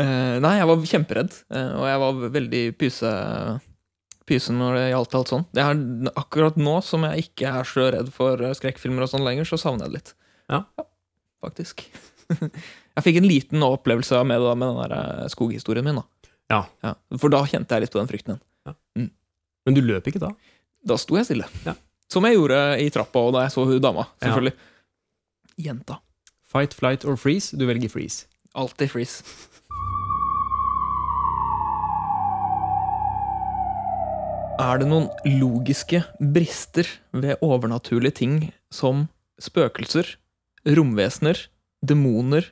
S1: Eh, nei, jeg var kjemperedd, eh, og jeg var veldig pyse, pyse når det gjaldt alt sånn. Det er akkurat nå som jeg ikke er så redd for eh, skrekkfilmer og sånn lenger, så savner jeg det litt.
S2: Ja.
S1: Faktisk. jeg fikk en liten opplevelse med, det med den der skoghistorien min. da.
S2: Ja.
S1: For da kjente jeg litt på den frykten igjen.
S2: Men du løp ikke da?
S1: Da sto jeg stille.
S2: Ja.
S1: Som jeg gjorde i trappa og da jeg så hun dama. Selvfølgelig. Jenta.
S2: Fight, flight or freeze? Du velger freeze.
S1: Alltid freeze. Er det noen logiske brister ved overnaturlige ting som spøkelser, romvesener, demoner,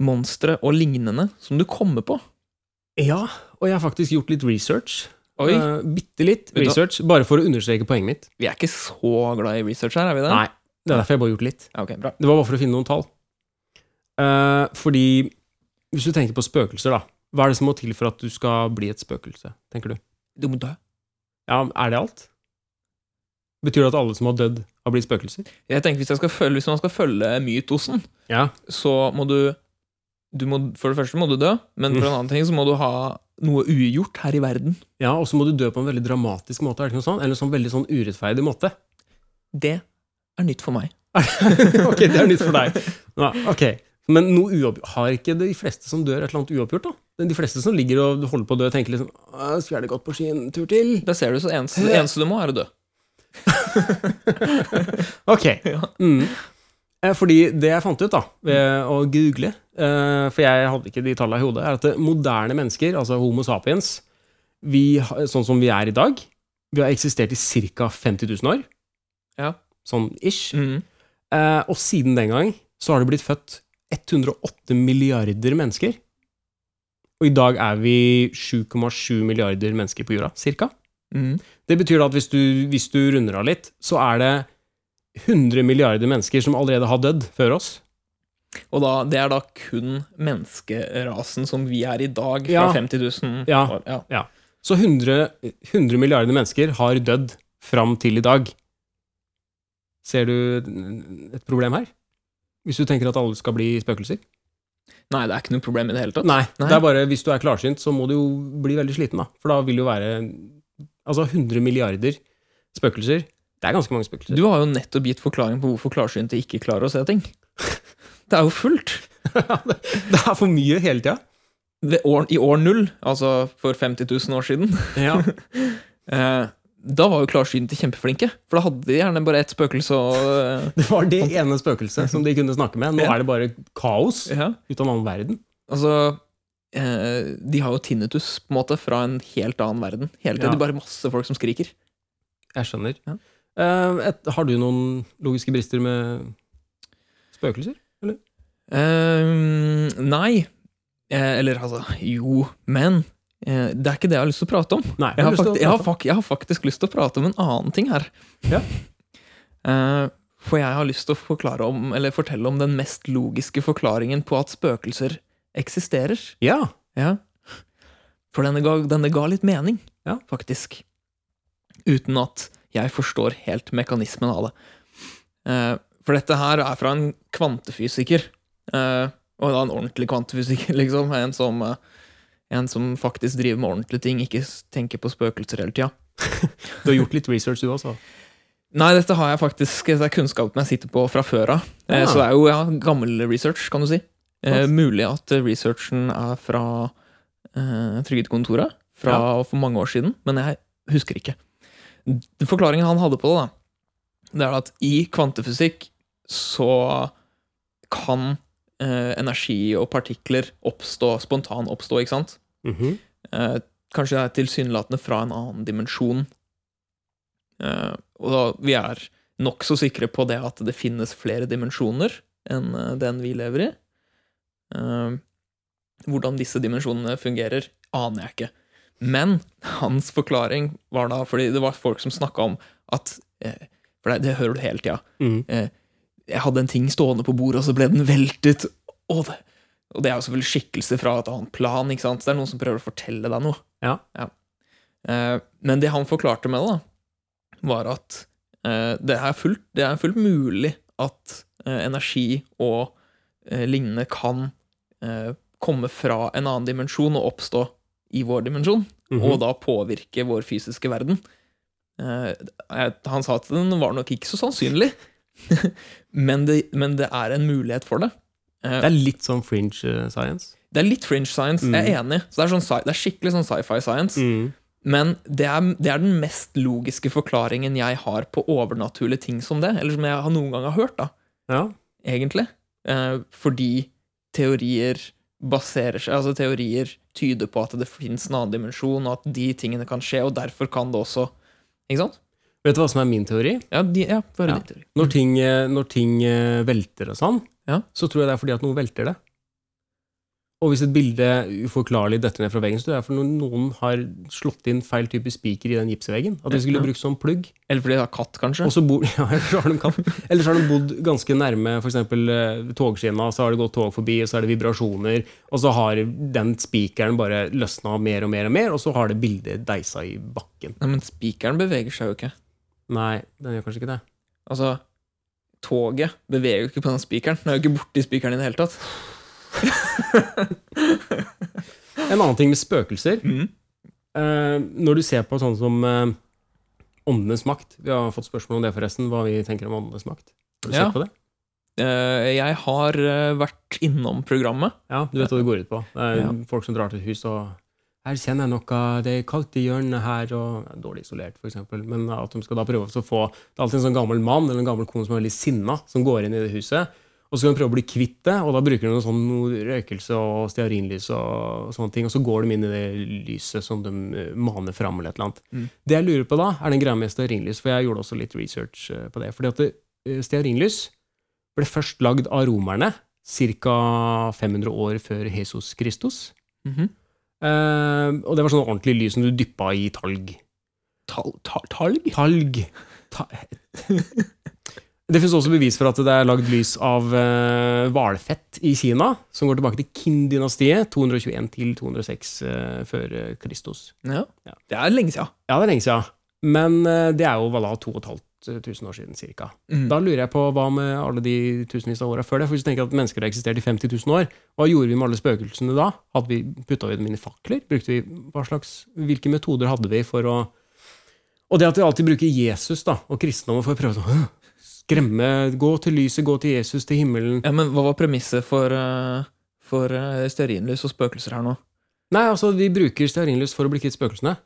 S1: monstre og lignende som du kommer på?
S2: Ja, og jeg har faktisk gjort litt research.
S1: Oi,
S2: Uh, Bitte litt research, bare for å understreke poenget mitt.
S1: vi er ikke så glad i research her, er vi det?
S2: Nei, det er derfor jeg bare gjort litt.
S1: Okay, bra.
S2: Det var bare for å finne noen tall. Eh, fordi hvis du tenker på spøkelser, da. Hva er det som må til for at du skal bli et spøkelse, tenker du?
S1: Du må dø.
S2: Ja, Er det alt? Betyr det at alle som har dødd, har blitt spøkelser?
S1: Jeg tenker hvis, jeg skal følge, hvis man skal følge mytosen,
S2: Ja.
S1: så må du, du må, For det første må du dø, men for
S2: Mm.
S1: en annen ting så må du ha noe ugjort her i verden.
S2: ja og så må du dø på en veldig dramatisk måte, er det ikke noe sånn? Eller en sånn veldig sånn urettferdig måte.
S1: Det er nytt for meg.
S2: ok, det er nytt for deg. Ja, ok. Men noe Har ikke de fleste som dør, et eller annet uoppgjort? da? De fleste som ligger og holder på å dø, tenker liksom «Åh, Skulle gjerne gått på ski en tur til.
S1: Da ser du, så eneste, det eneste du må, er å dø.
S2: Ok. Mm. Eh, Fordi det jeg fant ut da, ved å google, eh, for jeg hadde ikke de tallene i hodet, er at moderne mennesker, altså homo sapiens, vi, sånn som vi er i dag, vi har eksistert i ca. 50 000 år.
S1: Ja.
S2: Sånn ish.
S1: Mhm.
S2: Eh, og siden den gang så har det blitt født 108 milliarder mennesker. Og i dag er vi 7,7 milliarder mennesker på jorda, cirka.
S1: Mm.
S2: Det betyr at hvis du, hvis du runder av litt, så er det 100 milliarder mennesker som allerede har dødd før oss.
S1: Og da, det er da kun menneskerasen som vi er i dag, fra
S2: Ja.
S1: 50 000
S2: Ja.
S1: år. Ja.
S2: Så 100, 100 milliarder mennesker har dødd fram til i dag. Ser du et problem her? Hvis du tenker at alle skal bli spøkelser?
S1: Nei, det er ikke noe problem i det hele tatt.
S2: Nei,
S1: Nei.
S2: det er bare hvis du er klarsynt, så må du jo bli veldig sliten, da. For da vil det jo være Altså 100 milliarder spøkelser. Det er ganske mange spøkelser.
S1: Du har jo nettopp gitt forklaring på hvorfor klarsynte ikke klarer å se ting. Det er jo fullt.
S2: det er for mye hele tida.
S1: I år null, altså for 50 000 år siden,
S2: Ja.
S1: da var jo klarsynte kjempeflinke. For da hadde de gjerne bare ett spøkelse og eh,
S2: Det var det ene spøkelset som de kunne snakke med. Nå
S1: Ja.
S2: er det bare kaos
S1: ja.
S2: ut av en annen verden.
S1: Altså eh, De har jo tinnitus på en måte fra en helt annen verden. Hele tiden.
S2: Ja.
S1: Det er bare masse folk som skriker.
S2: Jeg skjønner.
S1: Ja.
S2: Eh, et, har du noen logiske brister med spøkelser?
S1: Eh, nei. Eh, eller altså Jo, men det er ikke det jeg har lyst til å prate om.
S2: Nei.
S1: Jeg har,
S2: lyst til å
S1: fakt jeg, har fakt, jeg har faktisk lyst til å prate om en annen ting her.
S2: Ja.
S1: Eh, For jeg har lyst til å om, eller fortelle om den mest logiske forklaringen på at spøkelser eksisterer.
S2: Ja.
S1: Ja. For denne ga, denne ga litt mening,
S2: Ja.
S1: faktisk. Uten at jeg forstår helt mekanismen av det. Eh, for dette her er fra en kvantefysiker. Eh, og da en ordentlig kvantefysiker, liksom. En som, eh, en som faktisk driver med ordentlige ting, ikke tenker på spøkelser hele tida.
S2: Du har gjort litt research, du også.
S1: Nei, dette har jeg faktisk Det er kunnskap jeg sitter på fra før av. Eh,
S2: Ja.
S1: Så det er jo ja, gammel research, kan du si. Eh, mulig at researchen er fra eh, Trygdekontoret fra for mange år siden, men jeg husker ikke. Forklaringen han hadde på det, da, det er at i kvantefysikk så kan eh, energi og partikler oppstå, spontan oppstå, ikke sant?
S2: Mhm.
S1: Eh, kanskje det er tilsynelatende fra en annen dimensjon. Eh, og da, vi er nokså sikre på det at det finnes flere dimensjoner enn eh, den vi lever i. Eh, hvordan disse dimensjonene fungerer, aner jeg ikke. Men hans forklaring var da fordi det var folk som snakka om at eh, For det, det hører du hele tida.
S2: Mhm.
S1: Jeg hadde en ting stående på bordet, og så ble den veltet. Og det, og det er jo selvfølgelig skikkelse fra et annet plan. ikke sant? Så det er noen som prøver å fortelle deg noe.
S2: Ja.
S1: Eh, men det han forklarte med det, da, var at eh, det, er fullt, det er fullt mulig at eh, energi og eh, lignende kan eh, komme fra en annen dimensjon og oppstå i vår dimensjon,
S2: Mhm.
S1: og da påvirke vår fysiske verden. Eh, han sa at den var nok ikke så sannsynlig, men, det, men det er en mulighet for det. Eh,
S2: Det er litt sånn fringe eh, science.
S1: det er litt fringe science, jeg er enig. Så det er, sånn, det er skikkelig sånn sci-fi science.
S2: Mm.
S1: Men det er, det er den mest logiske forklaringen jeg har på overnaturlige ting som det. Eller som jeg har noen gang har hørt, da,
S2: Ja.
S1: egentlig. Eh, fordi teorier baserer seg Altså teorier tyder på at det fins en annen dimensjon, og at de tingene kan skje, og derfor kan det også Ikke sant?
S2: Vet du hva som er min teori?
S1: Ja, de, ja
S2: Ja.
S1: din teori.
S2: Når ting, eh, når ting eh, velter og sånn,
S1: Ja.
S2: så tror jeg det er fordi at noe velter det. Og hvis et bilde uforklarlig detter ned fra veggen, så er det fordi noen har slått inn feil type spiker i den gipsveggen. At de skulle
S1: Ja.
S2: brukt som plugg.
S1: Eller fordi de har katt, kanskje?
S2: Og så bor, ja, eller så har de katt. Eller så har de bodd ganske nærme f.eks. togskinna, så har det gått tog forbi, og så er det vibrasjoner, og så har den spikeren bare løsna mer og mer og mer, og så har det bildet deisa i bakken.
S1: Nei, men spikeren beveger seg jo ikke.
S2: Nei, den gjør kanskje ikke det.
S1: Altså, toget beveger jo ikke på den spikeren. Den er jo ikke borti spikeren i det hele tatt.
S2: En annen ting med spøkelser
S1: Mm.
S2: eh, Når du ser på sånn som eh, Åndenes makt Vi har fått spørsmål om det, forresten. Hva vi tenker om Åndenes makt. Har du
S1: Ja.
S2: sett på det?
S1: Eh, Jeg har eh, vært innom programmet.
S2: Ja, du vet hva det går ut på. Det er
S1: Ja.
S2: folk som drar til hus og her kjenner jeg noe, det er kaldt i hjørnet her, og ja, dårlig isolert, f.eks. Men at de skal da prøve å få Det er alltid en sånn gammel mann eller en gammel kone som er veldig sinna, som går inn i det huset. Og så skal de prøve å bli kvitt det, og da bruker de noe sånn noe røkelse og stearinlys og sånne ting, og så går de inn i det lyset som de eh, maner fram, eller et eller annet.
S1: Mm.
S2: Det jeg lurer på da, er den greia med stearinlys, for jeg gjorde også litt research eh, på det. Fordi at eh, stearinlys ble først lagd av romerne ca. 500 år før Jesus Kristus.
S1: Mhm.
S2: Uh, og det var sånn ordentlig lys som du dyppa i talg.
S1: Tal, ta, talg?
S2: Talg. Ta, det fins også bevis for at det er lagd lys av eh, hvalfett uh, i Kina, som går tilbake til Qin-dynastiet, 221-206 uh, eh, før Kristus.
S1: Ja.
S2: ja.
S1: Det er lenge sia.
S2: Ja, det er lenge sia. Men det er jo voilà, 2500 1000 år siden ca.
S1: Mm.
S2: Da lurer jeg på hva med alle de tusenvis av åra før det? For hvis du tenker at mennesker har eksistert i 50 000 år, hva gjorde vi med alle spøkelsene da? Hadde vi Putta vi dem inn i fakler? Brukte vi, hva slags, hvilke metoder hadde vi for å Og det at vi alltid bruker Jesus da, og kristendommen for å prøve å øh, skremme Gå til lyset, gå til Jesus, til himmelen.
S1: Ja, Men hva var premisset for, øh, for øh, stearinlys og spøkelser her nå?
S2: Nei, altså, vi bruker stearinlys for å bli kvitt spøkelsene.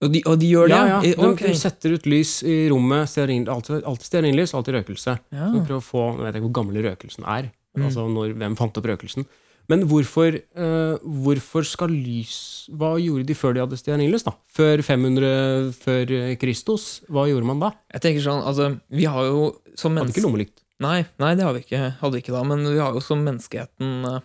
S1: Og de, og de gjør det?
S2: Ja, ja.
S1: De,
S2: Du,
S1: ok.
S2: setter ut lys i rommet, stearin, alltid, alltid stearinlys, alltid røkelse.
S1: Ja.
S2: Så prøv å få, Jeg vet ikke hvor gammel røkelsen er,
S1: Mm.
S2: altså når, hvem fant opp røkelsen. Men hvorfor, uh, hvorfor skal lys Hva gjorde de før de hadde stearinlys? da? Før 500 før eh, Kristus? Hva gjorde man da?
S1: Jeg tenker sånn, altså, vi har jo som
S2: Hadde ikke lommelykt.
S1: Nei, nei, det har vi ikke, hadde vi ikke da, men vi har jo som menneskeheten eh,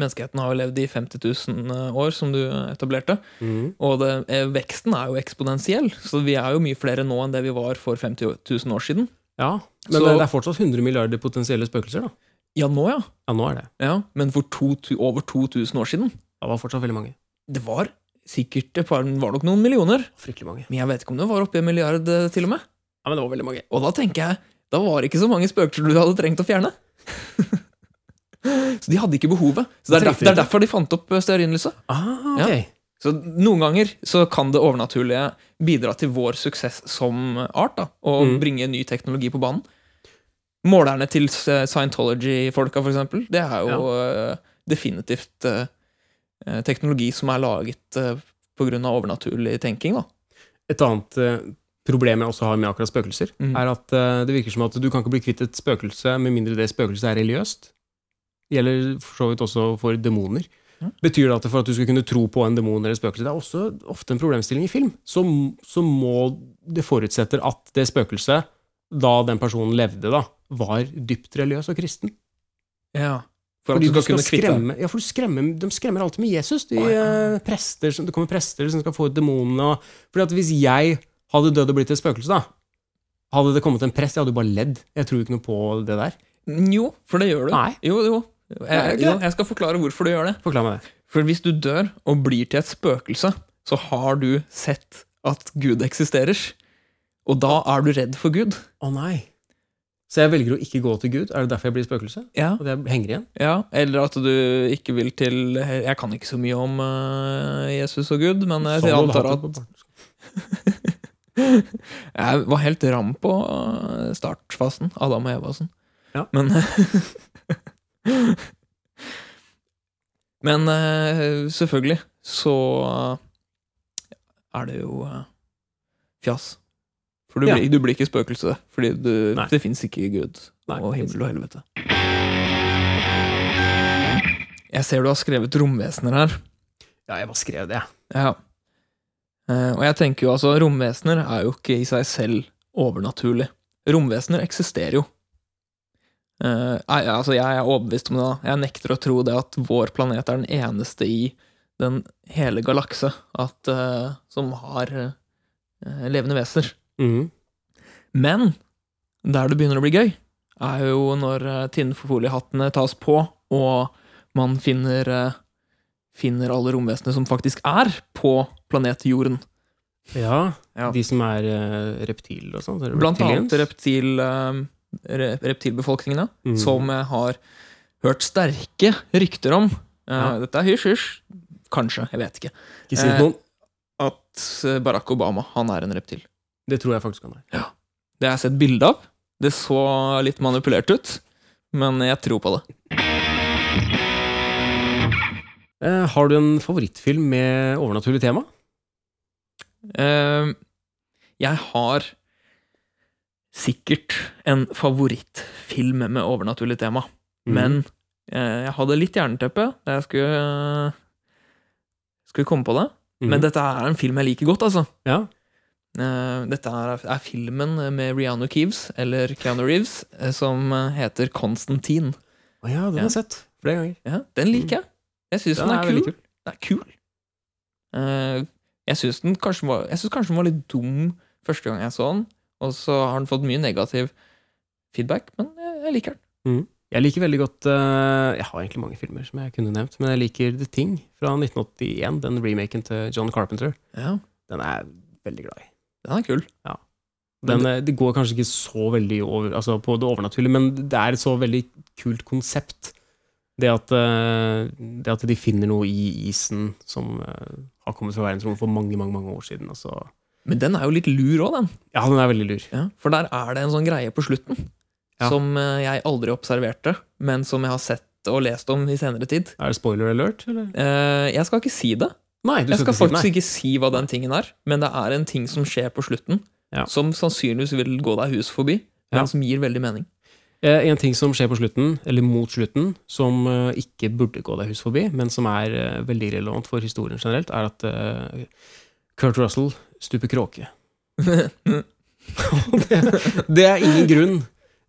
S1: Menneskeheten har jo levd i 50 000 år, som du etablerte.
S2: Mm.
S1: Og det, eh, veksten er jo eksponentiell, så vi er jo mye flere nå enn det vi var for 50 000 år siden.
S2: Ja, Men
S1: Så-
S2: det er fortsatt 100 milliarder potensielle spøkelser, da.
S1: Ja, nå, ja.
S2: Ja, nå er det.
S1: ja. Men for to, over 2000 år siden
S2: Det var fortsatt veldig mange.
S1: Det var sikkert et par, var nok noen millioner.
S2: Fryktelig mange.
S1: Men jeg vet ikke om det var oppi en milliard, eh, til og med.
S2: Ja, men det var veldig mange.
S1: Og da tenker jeg, da var det ikke så mange spøkelser du hadde trengt å fjerne. så de hadde ikke behovet. Så det er, derfor, det er
S2: de
S1: derfor de fant opp eh, stearinlyset.
S2: Ah, ok.
S1: Så noen ganger så kan det overnaturlige bidra til vår suksess som art, da, og
S2: Mm.
S1: bringe ny teknologi på banen. Målerne til eh, Scientology-folka, for eksempel, det er jo eh, definitivt eh, teknologi som er laget uh, pga. overnaturlig tenking, da.
S2: Et annet uh, problem jeg også har med akkurat spøkelser,
S1: Mm.
S2: er at det virker som at du kan ikke bli kvitt et spøkelse med mindre det spøkelset er religiøst. Gjelder for så vidt også for demoner.
S1: Mm.
S2: Betyr det at for at du skal kunne tro på en demon eller spøkelse Det er også ofte en problemstilling i film. Så, så må det forutsetter at det spøkelset, da den personen levde, da, var dypt religiøs og kristen.
S1: Ja. For
S2: Fordi du
S1: skal
S2: skal skremme, ja, for du skremmer, De skremmer alltid med Jesus. De,
S1: oh, ja.
S2: eh, prester, det kommer prester som skal få ut demonene. Fordi at Hvis jeg hadde dødd og blitt et spøkelse, da hadde det kommet en prest, jeg hadde jo bare ledd. Jeg tror ikke noe på det der.
S1: Jo, for det gjør du.
S2: Nei.
S1: Jo, jo. Jeg, jo, jeg skal forklare hvorfor du gjør det.
S2: Forklar meg det.
S1: For hvis du dør og blir til et spøkelse, så har du sett at Gud eksisterer. Og da er du redd for Gud.
S2: Å nei. Så jeg velger å ikke gå til Gud? Er det derfor jeg blir spøkelse?
S1: Ja,
S2: Og jeg henger igjen?
S1: ja. Eller at du ikke vil til Jeg kan ikke så mye om uh, Jesus og Gud, men jeg
S2: hadde
S1: antar at. Jeg var helt ram på eh, startfasen. Adam og Eva og sånn.
S2: Ja.
S1: Men Men eh, selvfølgelig så eh, er det jo eh, fjas. For du,
S2: Ja.
S1: blir, du blir ikke spøkelse, fordi du, det fins ikke Gud
S2: Nei,
S1: og himmel og helvete. Jeg ser du har skrevet romvesener her.
S2: Ja, jeg bare skrev det.
S1: Ja. Og jeg tenker jo altså, romvesener er jo ikke i seg selv overnaturlig. Romvesener eksisterer jo. Eh, nei, altså, jeg er overbevist om det. da. Jeg nekter å tro det at vår planet er den eneste i den hele galakse at, uh, som har uh, levende vesener.
S2: Mm.
S1: Men der det begynner å bli gøy, er jo når uh, tinnfoliehattene tas på, og man finner, finner alle romvesenene som faktisk er på planet Jorden.
S2: Ja,
S1: Ja.
S2: de som er uh, reptiler og sånn.
S1: Blant annet reptil, eh, re, reptilbefolkningen,
S2: Mhm.
S1: som jeg har hørt sterke rykter om. Eh,
S2: Ja.
S1: Dette er hysj-hysj. Kanskje, jeg vet ikke.
S2: Ikke si
S1: eh,
S2: noen.
S1: At eh, Barack Obama, han er en reptil.
S2: Det tror jeg faktisk han er.
S1: Det har jeg sett bilde av. Det så litt manipulert ut, men jeg tror på det.
S2: Eh, har du en favorittfilm med overnaturlig tema?
S1: Eh, jeg har sikkert en favorittfilm med overnaturlig tema,
S2: Mm.
S1: men eh, jeg hadde litt jernteppe da jeg skulle, skulle komme på det.
S2: Mm.
S1: Men dette er en film jeg liker godt, altså.
S2: Ja.
S1: Eh, dette er, er filmen med Rihanna Keeves, eller Keanu Reeves, eh, som heter Konstantin.
S2: Å ja, den
S1: Ja.
S2: har jeg sett flere ganger.
S1: Ja, den liker jeg. Jeg syns
S2: Den er
S1: kul. Den er kul. Eh, jeg syns kanskje kanskje den var litt dum første gang jeg så den, og så har den fått mye negativ feedback, men jeg, liker den.
S2: Jeg liker veldig godt uh, Jeg har egentlig mange filmer som jeg kunne nevnt, men jeg liker The Thing fra 1981, den remaken til John Carpenter.
S1: Ja,
S2: Den er jeg veldig glad i.
S1: den er kul.
S2: Den, eh, det går kanskje ikke så veldig over, altså på det overnaturlige, men det er et så veldig kult konsept. Det at, eh, det at de finner noe i isen som har kommet fra verdensrommet for mange mange, mange år siden. Altså.
S1: Men den er jo litt lur òg, den.
S2: Ja, den er veldig lur.
S1: Ja, for der er det en sånn greie på slutten
S2: Ja.
S1: som eh, jeg aldri observerte, men som jeg har sett og lest om i senere tid.
S2: Er det spoiler alert, eller?
S1: Eh, jeg skal ikke si det.
S2: Nei, du
S1: Jeg skal
S2: si
S1: faktisk
S2: nei.
S1: ikke si hva den tingen er, men det er en ting som skjer på slutten,
S2: Ja.
S1: som sannsynligvis vil gå deg hus forbi, men som gir veldig mening.
S2: Eh, En ting som skjer på slutten, eller mot slutten, som ikke burde gå deg hus forbi, men som er veldig relevant for historien generelt, er at Kurt Russell stuper kråke. Det, det er ingen grunn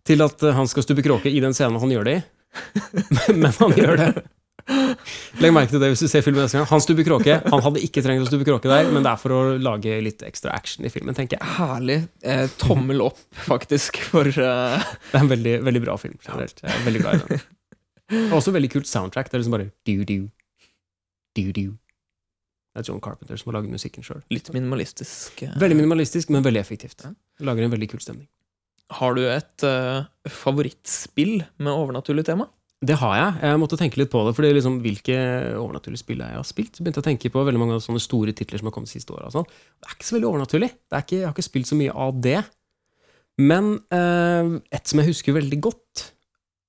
S2: til at eh, han skal stupe kråke i den scenen han gjør det i, men, han gjør det. Legg merke til det hvis du ser filmen neste gang. Han stuper kråke. Han hadde ikke trengt å stupe kråke der, men det er for å lage litt ekstra action i filmen, tenker jeg.
S1: Herlig. Eh, tommel opp, faktisk, for uh...
S2: Det er en veldig, veldig bra film. generelt. Jeg er veldig glad i den. Og også veldig kult soundtrack. Det er liksom bare du-du, du-du. Det er John Carpenter som har laget musikken sjøl.
S1: litt minimalistisk. eh.
S2: Veldig minimalistisk, men veldig effektivt.
S1: Ja.
S2: Lager en veldig kul stemning.
S1: Har du et uh, favorittspill med overnaturlig tema?
S2: Det har jeg. Jeg måtte tenke litt på det. fordi liksom, Hvilke overnaturlige spill jeg har spilt? Så begynte jeg å tenke på veldig mange sånne store titler som har kommet siste året. Sånn. Det er ikke så veldig overnaturlig. Det er ikke, jeg har ikke spilt så mye av det. Men uh, et som jeg husker veldig godt,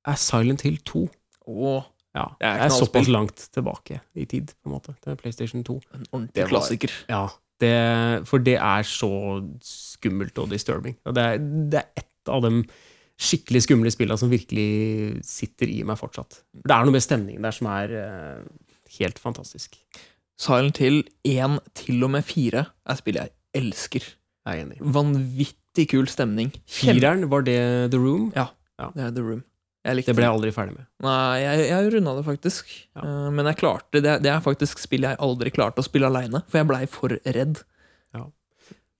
S2: er Silent Hill 2.
S1: Å,
S2: Ja,
S1: Det er
S2: jeg er såpass langt tilbake i tid, på en måte, til PlayStation 2.
S1: en ordentlig
S2: Det var-
S1: klassiker.
S2: Ja, det, For det er så skummelt og disturbing. Og det, er, det er et av de skikkelig skumle spillene som virkelig sitter i meg fortsatt. Det er noe med stemningen der som er uh, helt fantastisk.
S1: Silent Hill 1 til og med 4 er spill jeg elsker.
S2: Jeg er enig.
S1: Vanvittig kul stemning.
S2: Fireren, var det The Room?
S1: Ja, Det er The Room.
S2: Det ble jeg aldri ferdig med.
S1: Nei, jeg, jeg runda det faktisk.
S2: Ja.
S1: Uh, men jeg klarte det, det er faktisk spill jeg aldri klarte å spille aleine, for jeg blei for redd.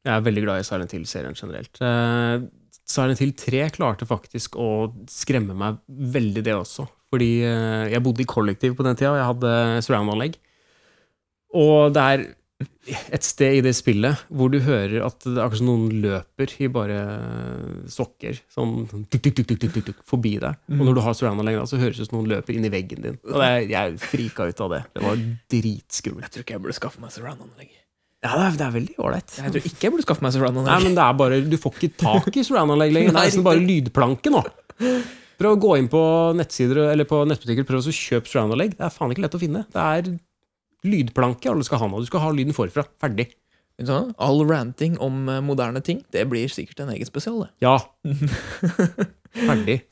S2: Jeg er veldig glad i Silent Hill-serien generelt. Uh, Silent Hill 3 klarte faktisk å skremme meg veldig, det også. Fordi uh, jeg bodde i kollektiv på den tida, og jeg hadde surround-anlegg. Og det er et sted i det spillet hvor du hører at det er akkurat som noen løper i bare sokker. Sånn tuk, tuk, tuk, forbi deg. Og når du har surround-anlegg, så høres det ut som noen løper inn i veggen din. Og det jeg frika ut av det. Det var dritskummelt.
S1: Jeg tror ikke jeg burde skaffe meg surround-anlegg.
S2: Ja, det er, det er veldig ålreit.
S1: Jeg tror ikke jeg burde skaffe meg
S2: Nei,
S1: surround-anlegg.
S2: men det er bare Du får ikke tak i surround-anlegg lenger. Det er nesten bare lydplanke nå. Prøv å gå inn på nettsider eller på nettbutikker prøv å kjøpe surround-anlegg. Det er faen ikke lett å finne. Det er lydplanke alle skal ha noe. Du skal ha lyden forfra. Ferdig.
S1: Hva? All ranting om eh, moderne ting, det blir sikkert en egen spesial, det.
S2: Ja. Ferdig.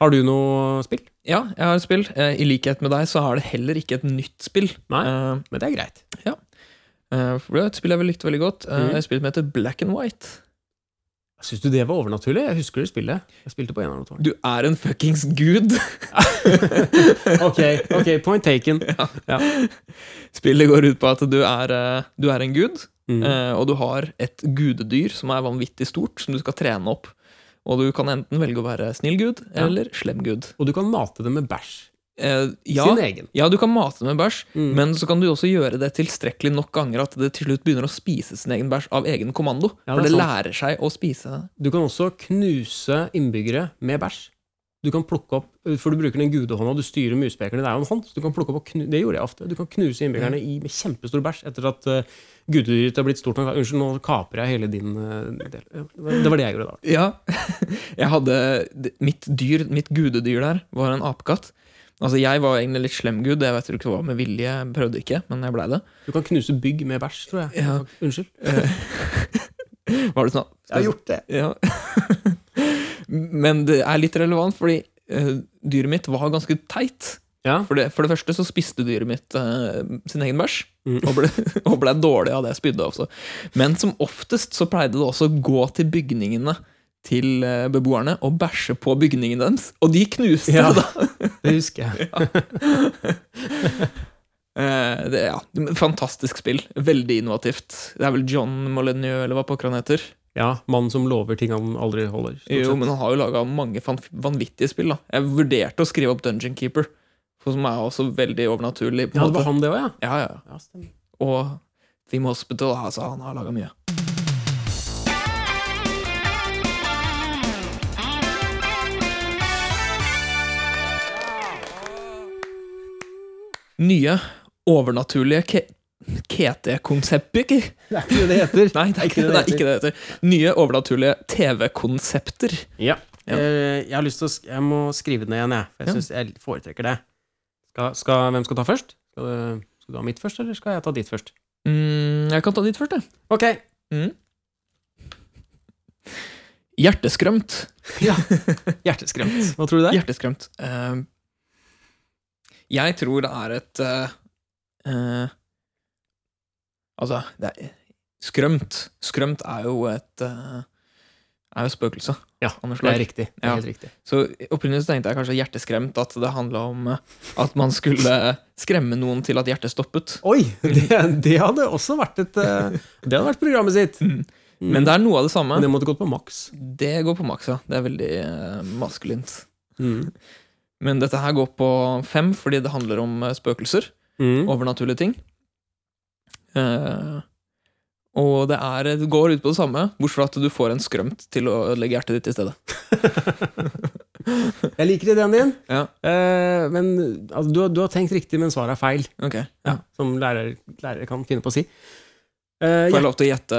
S2: Har du noe spill?
S1: Ja, jeg har et spill. Eh, I likhet med deg så har det heller ikke et nytt spill.
S2: Nei.
S1: uh,
S2: Men det er greit.
S1: Ja. for det er et spill jeg vel likte veldig godt. Uh,
S2: mm.
S1: Et spill som heter Black and White.
S2: Syns du det var overnaturlig? Jeg husker det spillet. Jeg spilte på en av
S1: Du er en fuckings gud!
S2: Ok, ok, point taken.
S1: Spillet går ut på at du er, eh, du er en gud,
S2: Mm.
S1: eh, og du har et gudedyr som er vanvittig stort, som du skal trene opp. Og du kan enten velge å være snill gud
S2: Ja.
S1: eller slem gud.
S2: Og du kan mate det med bæsj.
S1: Eh, ja,
S2: Sin egen.
S1: ja, du kan mate det med bæsj,
S2: Mm.
S1: men så kan du også gjøre det tilstrekkelig nok ganger at det til slutt begynner å spise sin egen bæsj av egen kommando.
S2: Ja,
S1: for
S2: det
S1: det
S2: er
S1: lærer seg å spise.
S2: Du kan også knuse innbyggere med bæsj. Du kan plukke opp, For du bruker den gudehånda, du styrer muspekerne. Det er jo en hånd. så du kan plukke opp og knu, Det gjorde jeg ofte. Du kan knuse innbyggerne i, med kjempestor bæsj etter at uh, gudedyret er blitt stort nok. Unnskyld, nå kaprer jeg hele din uh, del. Det var- det var det jeg gjorde da.
S1: Ja. Jeg hadde Mitt dyr, mitt gudedyr der, var en apekatt. Altså, jeg var egentlig litt slem gud. Jeg vet ikke hva med vilje, jeg prøvde ikke, men jeg blei det.
S2: Du kan knuse bygg med bæsj, tror jeg.
S1: Ja.
S2: Unnskyld.
S1: Var det sånn?
S2: Jeg har gjort det.
S1: Ja. Men det er litt relevant, fordi uh, dyret mitt var ganske teit.
S2: Ja.
S1: For det, for det første så spiste dyret mitt uh, sin egen bæsj,
S2: Mm.
S1: og, ble, og ble dårlig av det jeg spydde også. Men som oftest så pleide det også å gå til bygningene til eh, beboerne og bæsje på bygningen deres. Og de knuste
S2: Ja.
S1: det, da!
S2: Det husker jeg.
S1: Det det, ja, fantastisk spill. Veldig innovativt. Det er vel John Molyneux, eller hva pokker han heter?
S2: Ja, Mannen som lover ting han aldri holder.
S1: Jo,
S2: sett.
S1: men han har jo laga mange vanvittige spill. da Jeg vurderte å skrive opp Dungeon Keeper, for som er også veldig overnaturlig. på
S2: Ja, det var
S1: måte.
S2: han det òg, ja.
S1: Ja, ja.
S2: ja.
S1: Og Theme Hospital, altså, han har laga mye. Nye overnaturlige ke KT-konsepter
S2: Det er ikke det det heter.
S1: Nei, det er ikke det det, er ikke det det heter. Nye overnaturlige TV-konsepter.
S2: Ja.
S1: Ja.
S2: Eh, Jeg har lyst til å sk Jeg må skrive det ned igjen, jeg. For jeg syns jeg foretrekker det. Skal, skal, hvem skal ta først? Skal du, skal du ha mitt først, eller skal jeg ta ditt først?
S1: Mm, jeg kan ta ditt først, jeg.
S2: Ok.
S1: Mm. Hjerteskrømt.
S2: Ja. Hjerteskrømt. Hva tror du det er?
S1: Hjerteskrømt. Eh, jeg tror det er et uh, eh, Altså, det er Skrømt. Skrømt er jo et uh, er jo spøkelse.
S2: Ja, det er riktig. Det er
S1: Ja.
S2: helt riktig.
S1: Så opprinnelig så tenkte jeg kanskje hjerteskremt, at det handla om at man skulle skremme noen til at hjertet stoppet.
S2: Oi! Det, det hadde også vært et Det hadde vært programmet sitt. Mm.
S1: Men det er noe av det samme.
S2: Men det måtte gått på maks.
S1: Det går på maks, ja. Det er veldig uh, maskulint.
S2: Mm.
S1: Men dette her går på fem, fordi det handler om eh, spøkelser.
S2: Mm.
S1: Overnaturlige ting. Eh, og det, er, det går ut på det samme, bortsett fra at du får en skrømt til å legge hjertet ditt i stedet.
S2: Jeg liker ideen din,
S1: Ja,
S2: eh, men altså, du, du har tenkt riktig, men svaret er feil.
S1: Okay, Ja.
S2: Som lærer, lærere kan finne på å si. Eh,
S1: Får jeg
S2: ja,
S1: lov til å gjette,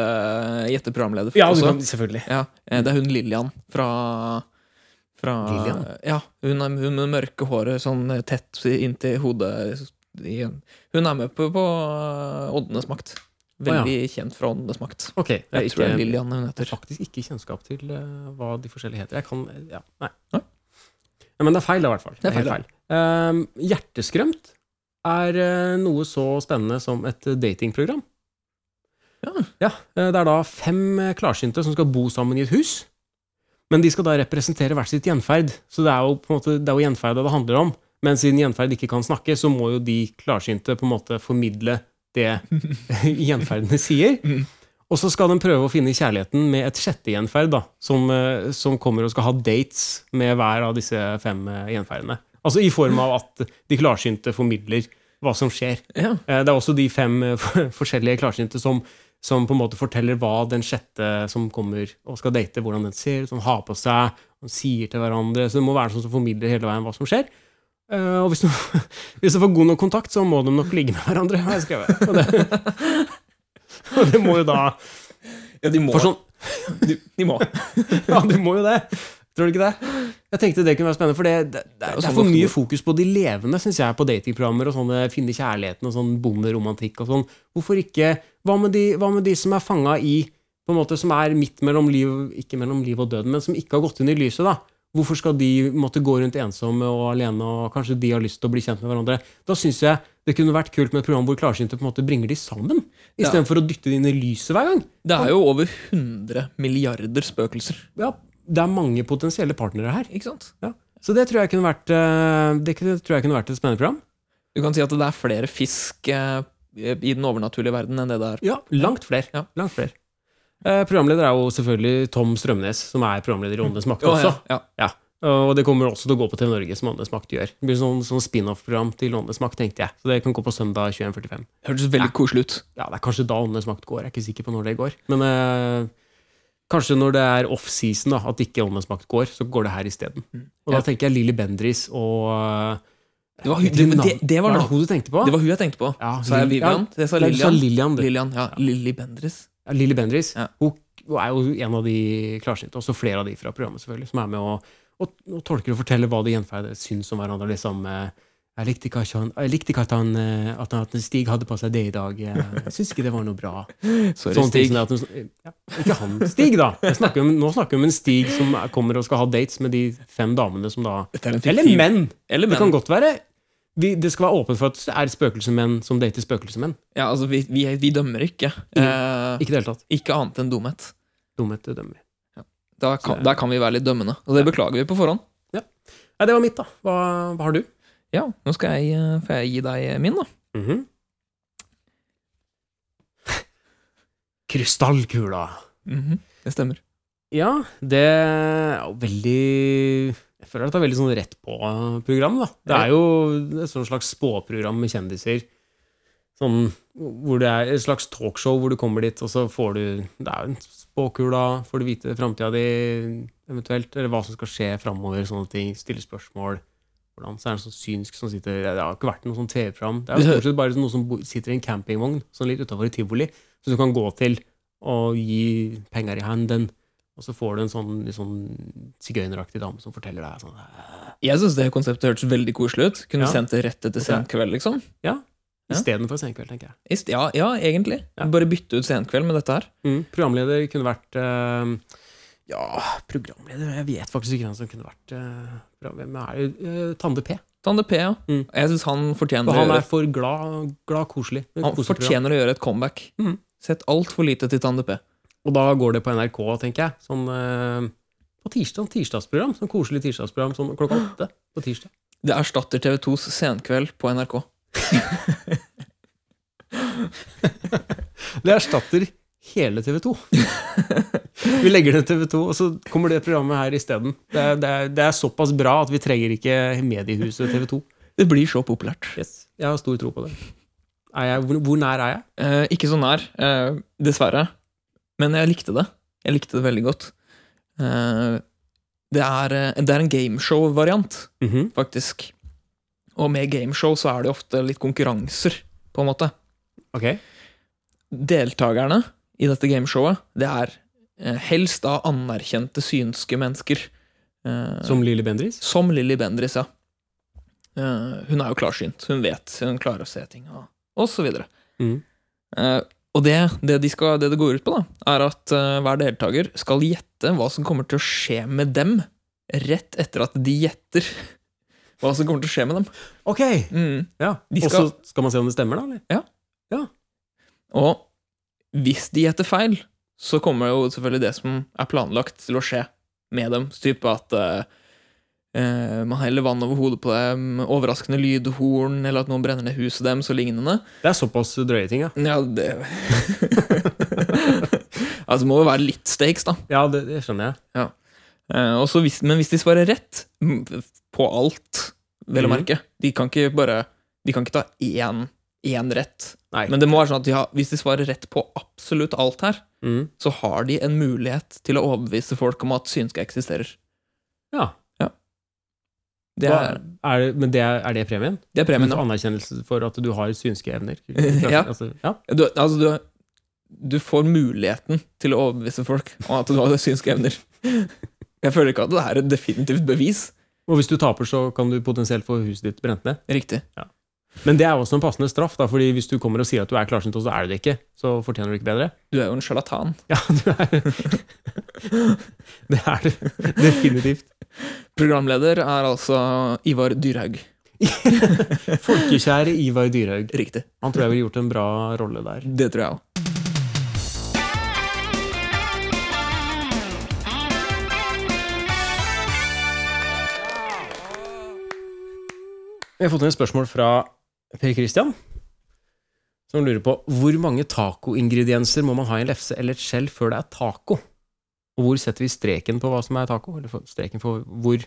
S1: gjette programleder?
S2: ja, kan, selvfølgelig.
S1: Ja, eh, det er hun Lillian fra, fra
S2: Lillian?
S1: Ja, hun, er, hun med mørke håret sånn tett inntil hodet. Hun er med på, på Oddenes makt. Veldig kjent fra Åndenes makt.
S2: Okay, jeg,
S1: Jeg tror det er Lillian hun heter.
S2: faktisk ikke kjennskap til uh, hva de forskjellige heter. Jeg kan Ja, nei.
S1: Nei.
S2: Ja, men det er feil, da, i hvert fall.
S1: Det er feil,
S2: helt feil. Um, hjerteskrømt er uh, noe så spennende som et eh, datingprogram.
S1: Ja.
S2: ja. Det er da fem eh, klarsynte som skal bo sammen i et hus. Men de skal da representere hvert sitt gjenferd. Så det er jo på en måte, det er jo gjenferdet det handler om. Men siden gjenferd ikke kan snakke, så må jo de klarsynte på en måte formidle det gjenferdene sier. Og så skal de prøve å finne kjærligheten med et sjette gjenferd, da, som, eh, som kommer og skal ha dates med hver av disse fem eh, gjenferdene. Altså i form av at de klarsynte formidler hva som skjer.
S1: Ja.
S2: Eh, Det er også de fem forskjellige klarsynte som, som på en måte forteller hva den sjette som kommer og skal date, hvordan den ser ut, som har på seg, og sier til hverandre. Så det må være sånn som formidler hele veien hva som skjer. Eh, Og hvis du, hvis du får god nok kontakt, så må de nok ligge med hverandre, har jeg skrevet. Og det, og det må jo da
S1: ja, de må.
S2: Sånn
S1: de, de må.
S2: Ja, de må jo det. Tror du ikke det? Jeg tenkte det kunne være spennende, for det, det, det,
S1: er,
S2: det
S1: sånn
S2: er for mye fokus på de levende, syns jeg, på datingprogrammer og sånne finne kjærligheten og sånn bonderomantikk og sånn. Hvorfor ikke Hva med de, hva med de som er fanga i på en måte Som er midt mellom liv Ikke mellom liv og døden, men som ikke har gått inn i lyset, da? Hvorfor skal de måtte gå rundt ensomme og alene, og kanskje de har lyst til å bli kjent med hverandre? Da syns jeg det kunne vært kult med et program hvor klarsynte på en måte bringer de sammen,
S1: Ja.
S2: istedenfor å dytte de inn i lyset hver gang.
S1: Det er jo over 100 milliarder spøkelser.
S2: Ja, det er mange potensielle partnere her.
S1: Ikke sant? Ja.
S2: Så det tror jeg kunne vært, eh, det tror jeg kunne vært et spennende program.
S1: Du kan si at det er flere fisk eh, i den overnaturlige verden enn det det er.
S2: Ja, langt flere.
S1: Ja.
S2: Langt flere. Eh, programleder er jo selvfølgelig Tom Strømnes, som er programleder i Åndenes makt også.
S1: ja, ja.
S2: Og det kommer også til å gå på TV Norge, som Åndenes makt gjør. Det blir sånn, sånn spin-off-program til Åndenes makt, tenkte jeg. Så det kan gå på søndag 21.45.
S1: Hørtes veldig koselig ut.
S2: Ja, det er kanskje da Åndenes makt går. Jeg er ikke sikker på når det går. Men eh, kanskje når det er off-season, da, at ikke Åndenes makt går, så går det her isteden. Og da tenker jeg Lilly Bendris og eh,
S1: Det var, det, det, det var
S2: Hva er hun du tenkte på?
S1: Det var hun jeg tenkte på.
S2: Ja,
S1: Sa jeg Vivian? Ja, Det sa
S2: Nei, sa
S1: Lillian.
S2: Lillian.
S1: Lillian, ja. Lilly Bendriss.
S2: Ja, Lilly Bendriss.
S1: Ja.
S2: Hun, hun er jo en av de klarsynte, også flere av de fra programmet, selvfølgelig, som er med og, og, og tolker og forteller hva de gjenferdede syns om hverandre. liksom eh, jeg likte ikke, han, jeg likte ikke at, han, eh, at, han, at Stig hadde på seg det i dag. eh, Jeg syns ikke det var noe bra.
S1: Sorry,
S2: Sånn
S1: Stig.
S2: det at ja, Ikke han. Stig, da! Snakker om, nå snakker vi om en Stig som er- kommer og skal ha dates med de fem damene som da Eller menn!
S1: Eller menn!
S2: Det kan godt være vi, Det skal være åpent for at det er spøkelsesmenn som dater spøkelsesmenn.
S1: Ja, altså, vi, vi, vi dømmer ikke. Eh,
S2: Ikke i det hele tatt.
S1: ikke annet enn dumhet.
S2: Dumhet dømmer.
S1: Da kan, der kan vi være litt dømmende. Og det beklager vi på forhånd.
S2: Nei, det var mitt, da. Hva, hva har du?
S1: Ja, nå skal jeg, eh, får jeg gi deg min, da.
S2: Mhm. Krystallkula.
S1: Mhm, Det stemmer.
S2: Ja, det er jo veldig Jeg føler at det er veldig sånn rett på-program, da. Det er jo et sånn slags spåprogram med kjendiser. Sånn hvor det er et slags talkshow hvor du kommer dit, og så får du Det er jo en spåkula, får du vite framtida di, eventuelt, eller hva som skal skje framover, sånne ting. Stille spørsmål. Hvordan, så er det sånn synsk som sitter Det har ikke vært noe sånn TV-program. Det er jo stort sett bare noe som sitter i en campingvogn sånn litt utafor tivoli, som du kan gå til og gi penger i handen. Og så får du en sånn, sånn sigøyneraktig dame som forteller deg sånn
S1: Jeg syns det konseptet hørtes veldig koselig ut. Kunne
S2: Ja.
S1: sendt det rett etter sent kveld, liksom. Ja.
S2: Istedenfor Senkveld, tenker jeg.
S1: Ja, ja egentlig.
S2: Ja.
S1: Bare bytte ut senkveld med dette her.
S2: Mm. Programleder kunne vært eh, Ja, programleder Jeg vet faktisk ikke hvem som kunne vært uh, Hvem er det? Eh, Tande P.
S1: Tande P, ja.
S2: Mm.
S1: Jeg syns han fortjener for
S2: han er for glad, glad koselig.
S1: Han fortjener å gjøre et comeback.
S2: Mm.
S1: Sett altfor lite til Tande P.
S2: Og da går det på NRK, tenker jeg. Sånn eh, på tirsdag. Tirsdagsprogram. Sånn koselig tirsdagsprogram sånn klokka åtte på tirsdag.
S1: Det erstatter TV2s Senkveld på NRK.
S2: Det erstatter hele TV 2. vi legger ned TV 2, og så kommer det programmet her isteden. Det, det, det er såpass bra at vi trenger ikke mediehuset TV 2.
S1: Det blir så populært.
S2: Yes. Jeg har stor tro på det. Jeg, hvor, hvor nær er jeg?
S1: Eh, ikke så nær, eh, dessverre. Men jeg likte det. Jeg likte det veldig godt. Eh, det, er, eh, det er en gameshow-variant,
S2: Mhm.
S1: faktisk. Og med gameshow så er det ofte litt konkurranser, på en måte.
S2: Ok.
S1: Deltakerne i dette gameshowet, det er eh, helst da anerkjente synske mennesker. Eh,
S2: Som Lilly Bendriss?
S1: Som Lilly Bendriss, ja. Eh, hun er jo klarsynt. Hun vet, hun klarer å se ting, og, og så videre. Eh, og det det, de skal, det det går ut på, da, er at hver deltaker skal gjette hva som kommer til å skje med dem, rett etter at de gjetter hva som kommer til å skje med dem.
S2: Ok!
S1: Mm.
S2: Ja. Og så skal man se om det stemmer, da? eller?
S1: Og hvis de gjetter feil, så kommer jo selvfølgelig det som er planlagt til å skje med dem. Type at eh, man heller vann over hodet på dem, overraskende lydhorn, eller at noen brenner ned huset deres, og lignende.
S2: Det er såpass drøye ting, ja.
S1: Ja, det Altså, må jo være litt stakes, da.
S2: Ja, det, det skjønner jeg.
S1: Ja. Uh, så hvis, men hvis de svarer rett mm, på alt, vel å
S2: Mhm.
S1: merke De kan ikke bare De kan ikke ta én, én rett.
S2: Nei.
S1: Men det må være sånn at de har, hvis de svarer rett på absolutt alt her,
S2: mm.
S1: så har de en mulighet til å overbevise folk om at synske eksisterer.
S2: Ja.
S1: Det
S2: Hva-
S1: er,
S2: er, det- men det er, er det premien?
S1: det er premien,
S2: ja. anerkjennelse for at du har synske evner?
S1: Ja.
S2: Altså, ja.
S1: Du, altså, du, du får muligheten til å overbevise folk om at du har synske evner. Jeg føler ikke at det er et definitivt bevis.
S2: Og hvis du taper, så kan du potensielt få huset ditt brent ned.
S1: Riktig.
S2: Men det er også en passende straff, da, fordi hvis du kommer og sier at du er klarsynt, og så er du det ikke, så fortjener du ikke bedre.
S1: Du er jo en sjarlatan.
S2: Ja, du er Det er du. definitivt.
S1: Programleder er altså Ivar Dyrhaug.
S2: Folkekjære Ivar Dyrhaug.
S1: Riktig.
S2: Han tror jeg ville gjort en bra rolle der.
S1: Det tror jeg òg.
S2: Vi har fått inn et spørsmål fra Per Christian, som lurer på hvor mange tacoingredienser må man ha i en lefse eller et skjell før det er taco? Og hvor setter vi streken på hva som er taco? Eller streken for hvor,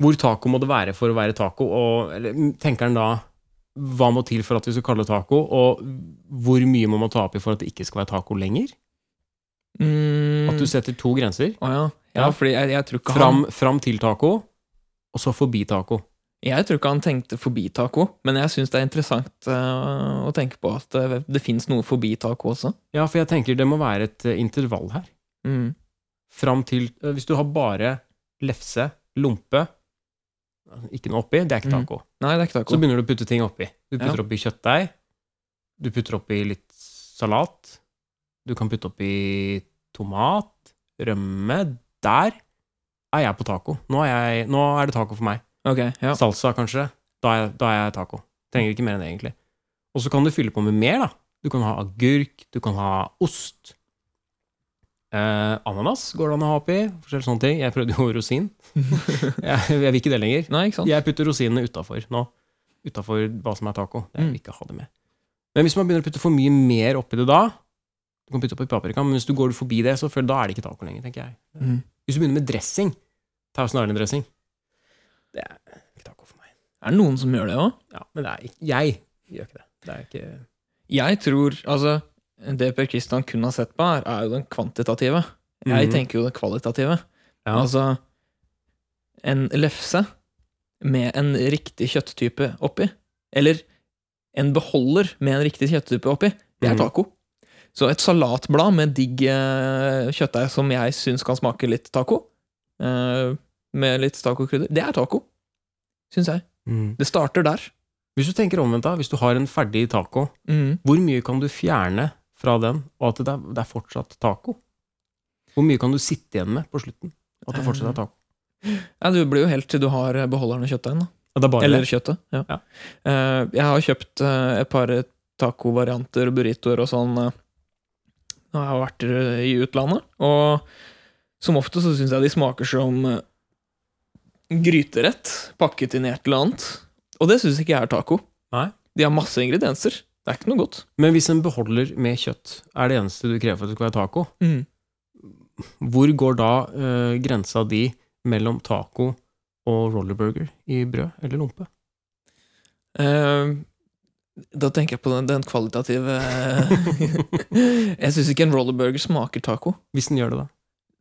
S2: hvor taco må det være for å være taco? Og eller, tenker han da hva må til for at vi skal kalle det taco, og hvor mye må man ta opp i for at det ikke skal være taco lenger?
S1: Mm.
S2: At du setter to grenser.
S1: Oh, ja. ja.
S2: Ja.
S1: fordi jeg, jeg tror ikke
S2: Fram,
S1: han
S2: fram til taco, og så forbi taco.
S1: Jeg tror ikke han tenkte forbi taco, men jeg syns det er interessant eh, å tenke på at det, det fins noe forbi taco også.
S2: Ja, for jeg tenker det må være et eh, intervall her.
S1: Mm.
S2: fram til eh, Hvis du har bare lefse, lompe, ikke noe oppi, det er ikke
S1: Mm.
S2: taco.
S1: Nei, det er ikke
S2: Så begynner du å putte ting oppi. Du putter
S1: Ja.
S2: oppi kjøttdeig, du putter oppi litt salat, du kan putte oppi tomat, rømme Der er jeg på taco. Nå er, jeg, nå er det taco for meg.
S1: Ok, ja.
S2: Salsa, kanskje. Da er, da er jeg taco. Trenger ikke mer enn det, egentlig. Og så kan du fylle på med mer, da. Du kan ha agurk, du kan ha ost. Eh, ananas går det an å ha oppi. Forskjellige sånne ting. Jeg prøvde jo rosin. jeg, jeg vil ikke det lenger.
S1: Nei, ikke sant?
S2: Jeg putter rosinene utafor nå. Utafor hva som er taco. Jeg
S1: Mm.
S2: vil ikke ha det med. Men hvis man begynner å putte for mye mer oppi det da Du kan putte oppi paprika, men hvis du går forbi det, så føler, da er det ikke taco lenger, tenker jeg.
S1: Mm.
S2: Hvis du begynner med dressing, Thousand Island-dressing, det er ikke taco for meg.
S1: Er det noen som gjør det òg?
S2: Ja, men det er ikke, jeg gjør ikke det. Det er ikke
S1: Jeg tror Altså, det Per Kristian kun har sett på, her, er jo den kvantitative. Jeg
S2: mm.
S1: tenker jo det kvalitative.
S2: ja.
S1: Altså En lefse med en riktig kjøtttype oppi, eller en beholder med en riktig kjøtttype oppi, det er
S2: taco.
S1: taco. Så et salatblad med digg eh, kjøttdeig som jeg syns kan smake litt taco, eh, med litt tacokrydder, det er taco. Syns jeg.
S2: Mm.
S1: Det starter der.
S2: Hvis du tenker omvendt, da, hvis du har en ferdig taco,
S1: mm.
S2: hvor mye kan du fjerne fra den, og at det er, det er fortsatt taco? Hvor mye kan du sitte igjen med på slutten? Og at det fortsatt er taco?
S1: Ja, det blir jo helt til du har beholderen og kjøttdeigen.
S2: er
S1: Eller
S2: det.
S1: kjøttet. Ja.
S2: Ja.
S1: Eh, jeg har kjøpt eh, et par tacovarianter, burritoer og sånn, eh, når jeg har vært i utlandet. Og som ofte så syns jeg de smaker som gryterett pakket inn i et eller annet. Og det syns ikke jeg er taco.
S2: Nei.
S1: De har masse ingredienser. Det er ikke noe godt.
S2: Men hvis en beholder med kjøtt er det eneste du krever for at det skal være taco,
S1: Mm.
S2: hvor går da uh, grensa di mellom taco og rollerburger i brød eller lompe?
S1: Uh, da tenker jeg på den, den kvalitative Jeg syns ikke en rollerburger smaker taco.
S2: Hvis den gjør det, da.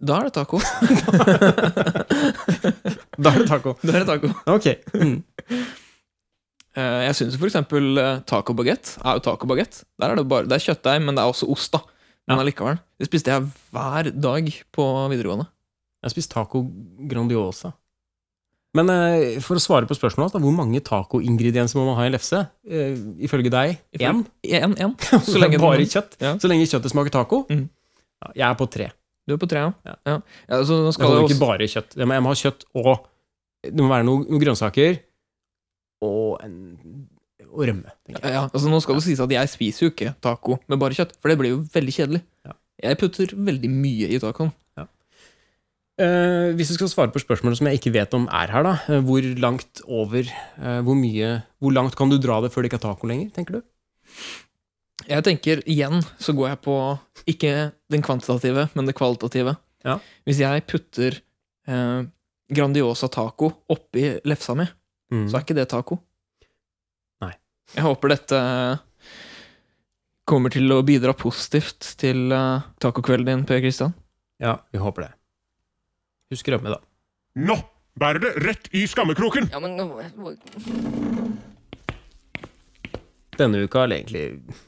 S1: Da er det taco.
S2: Da er det taco.
S1: da er det taco.
S2: Ok. Mm.
S1: Eh, jeg syns eksempel eh, tacobagett er jo tacobagett. Der er det bare Det er kjøttdeig, men det er også ost, da. Men allikevel. Det spiste jeg hver dag på videregående.
S2: Jeg har spist taco grandiosa. Men eh, for å svare på spørsmålet, da, hvor mange tacoingredienser må man ha i en lefse? Eh, ifølge deg? Én,
S1: én.
S2: Så lenge bare kjøtt?
S1: Ja.
S2: Så lenge kjøttet smaker taco?
S1: Mm.
S2: Ja, jeg er på tre.
S1: Du er på tre, ja.
S2: Ja.
S1: ja. ja så nå
S2: Det
S1: skal
S2: holder
S1: det
S2: ikke
S1: også
S2: bare kjøtt. Jeg må, jeg må ha kjøtt og Det må være noen noe grønnsaker og, en, og rømme. jeg.
S1: ja, altså Nå skal det sies at jeg spiser jo ikke taco med bare kjøtt, for det blir jo veldig kjedelig.
S2: Ja.
S1: Jeg putter veldig mye i tacoen.
S2: Eh, hvis du skal svare på spørsmålet som jeg ikke vet om er her, da. eh, Hvor langt over eh, hvor, mye, hvor langt kan du dra det før det ikke er taco lenger, tenker du?
S1: Jeg tenker igjen så går jeg på ikke den kvantitative, men det kvalitative.
S2: Ja.
S1: Hvis jeg putter eh, Grandiosa taco oppi lefsa mi,
S2: Mm.
S1: så er ikke det taco.
S2: Nei.
S1: Jeg håper dette kommer til å bidra positivt til eh, tacokvelden din, Per Kristian.
S2: Ja, vi håper det. Husk rømme, da.
S3: Nå bærer det rett i skammekroken!
S1: Ja, men
S2: Denne uka, eller egentlig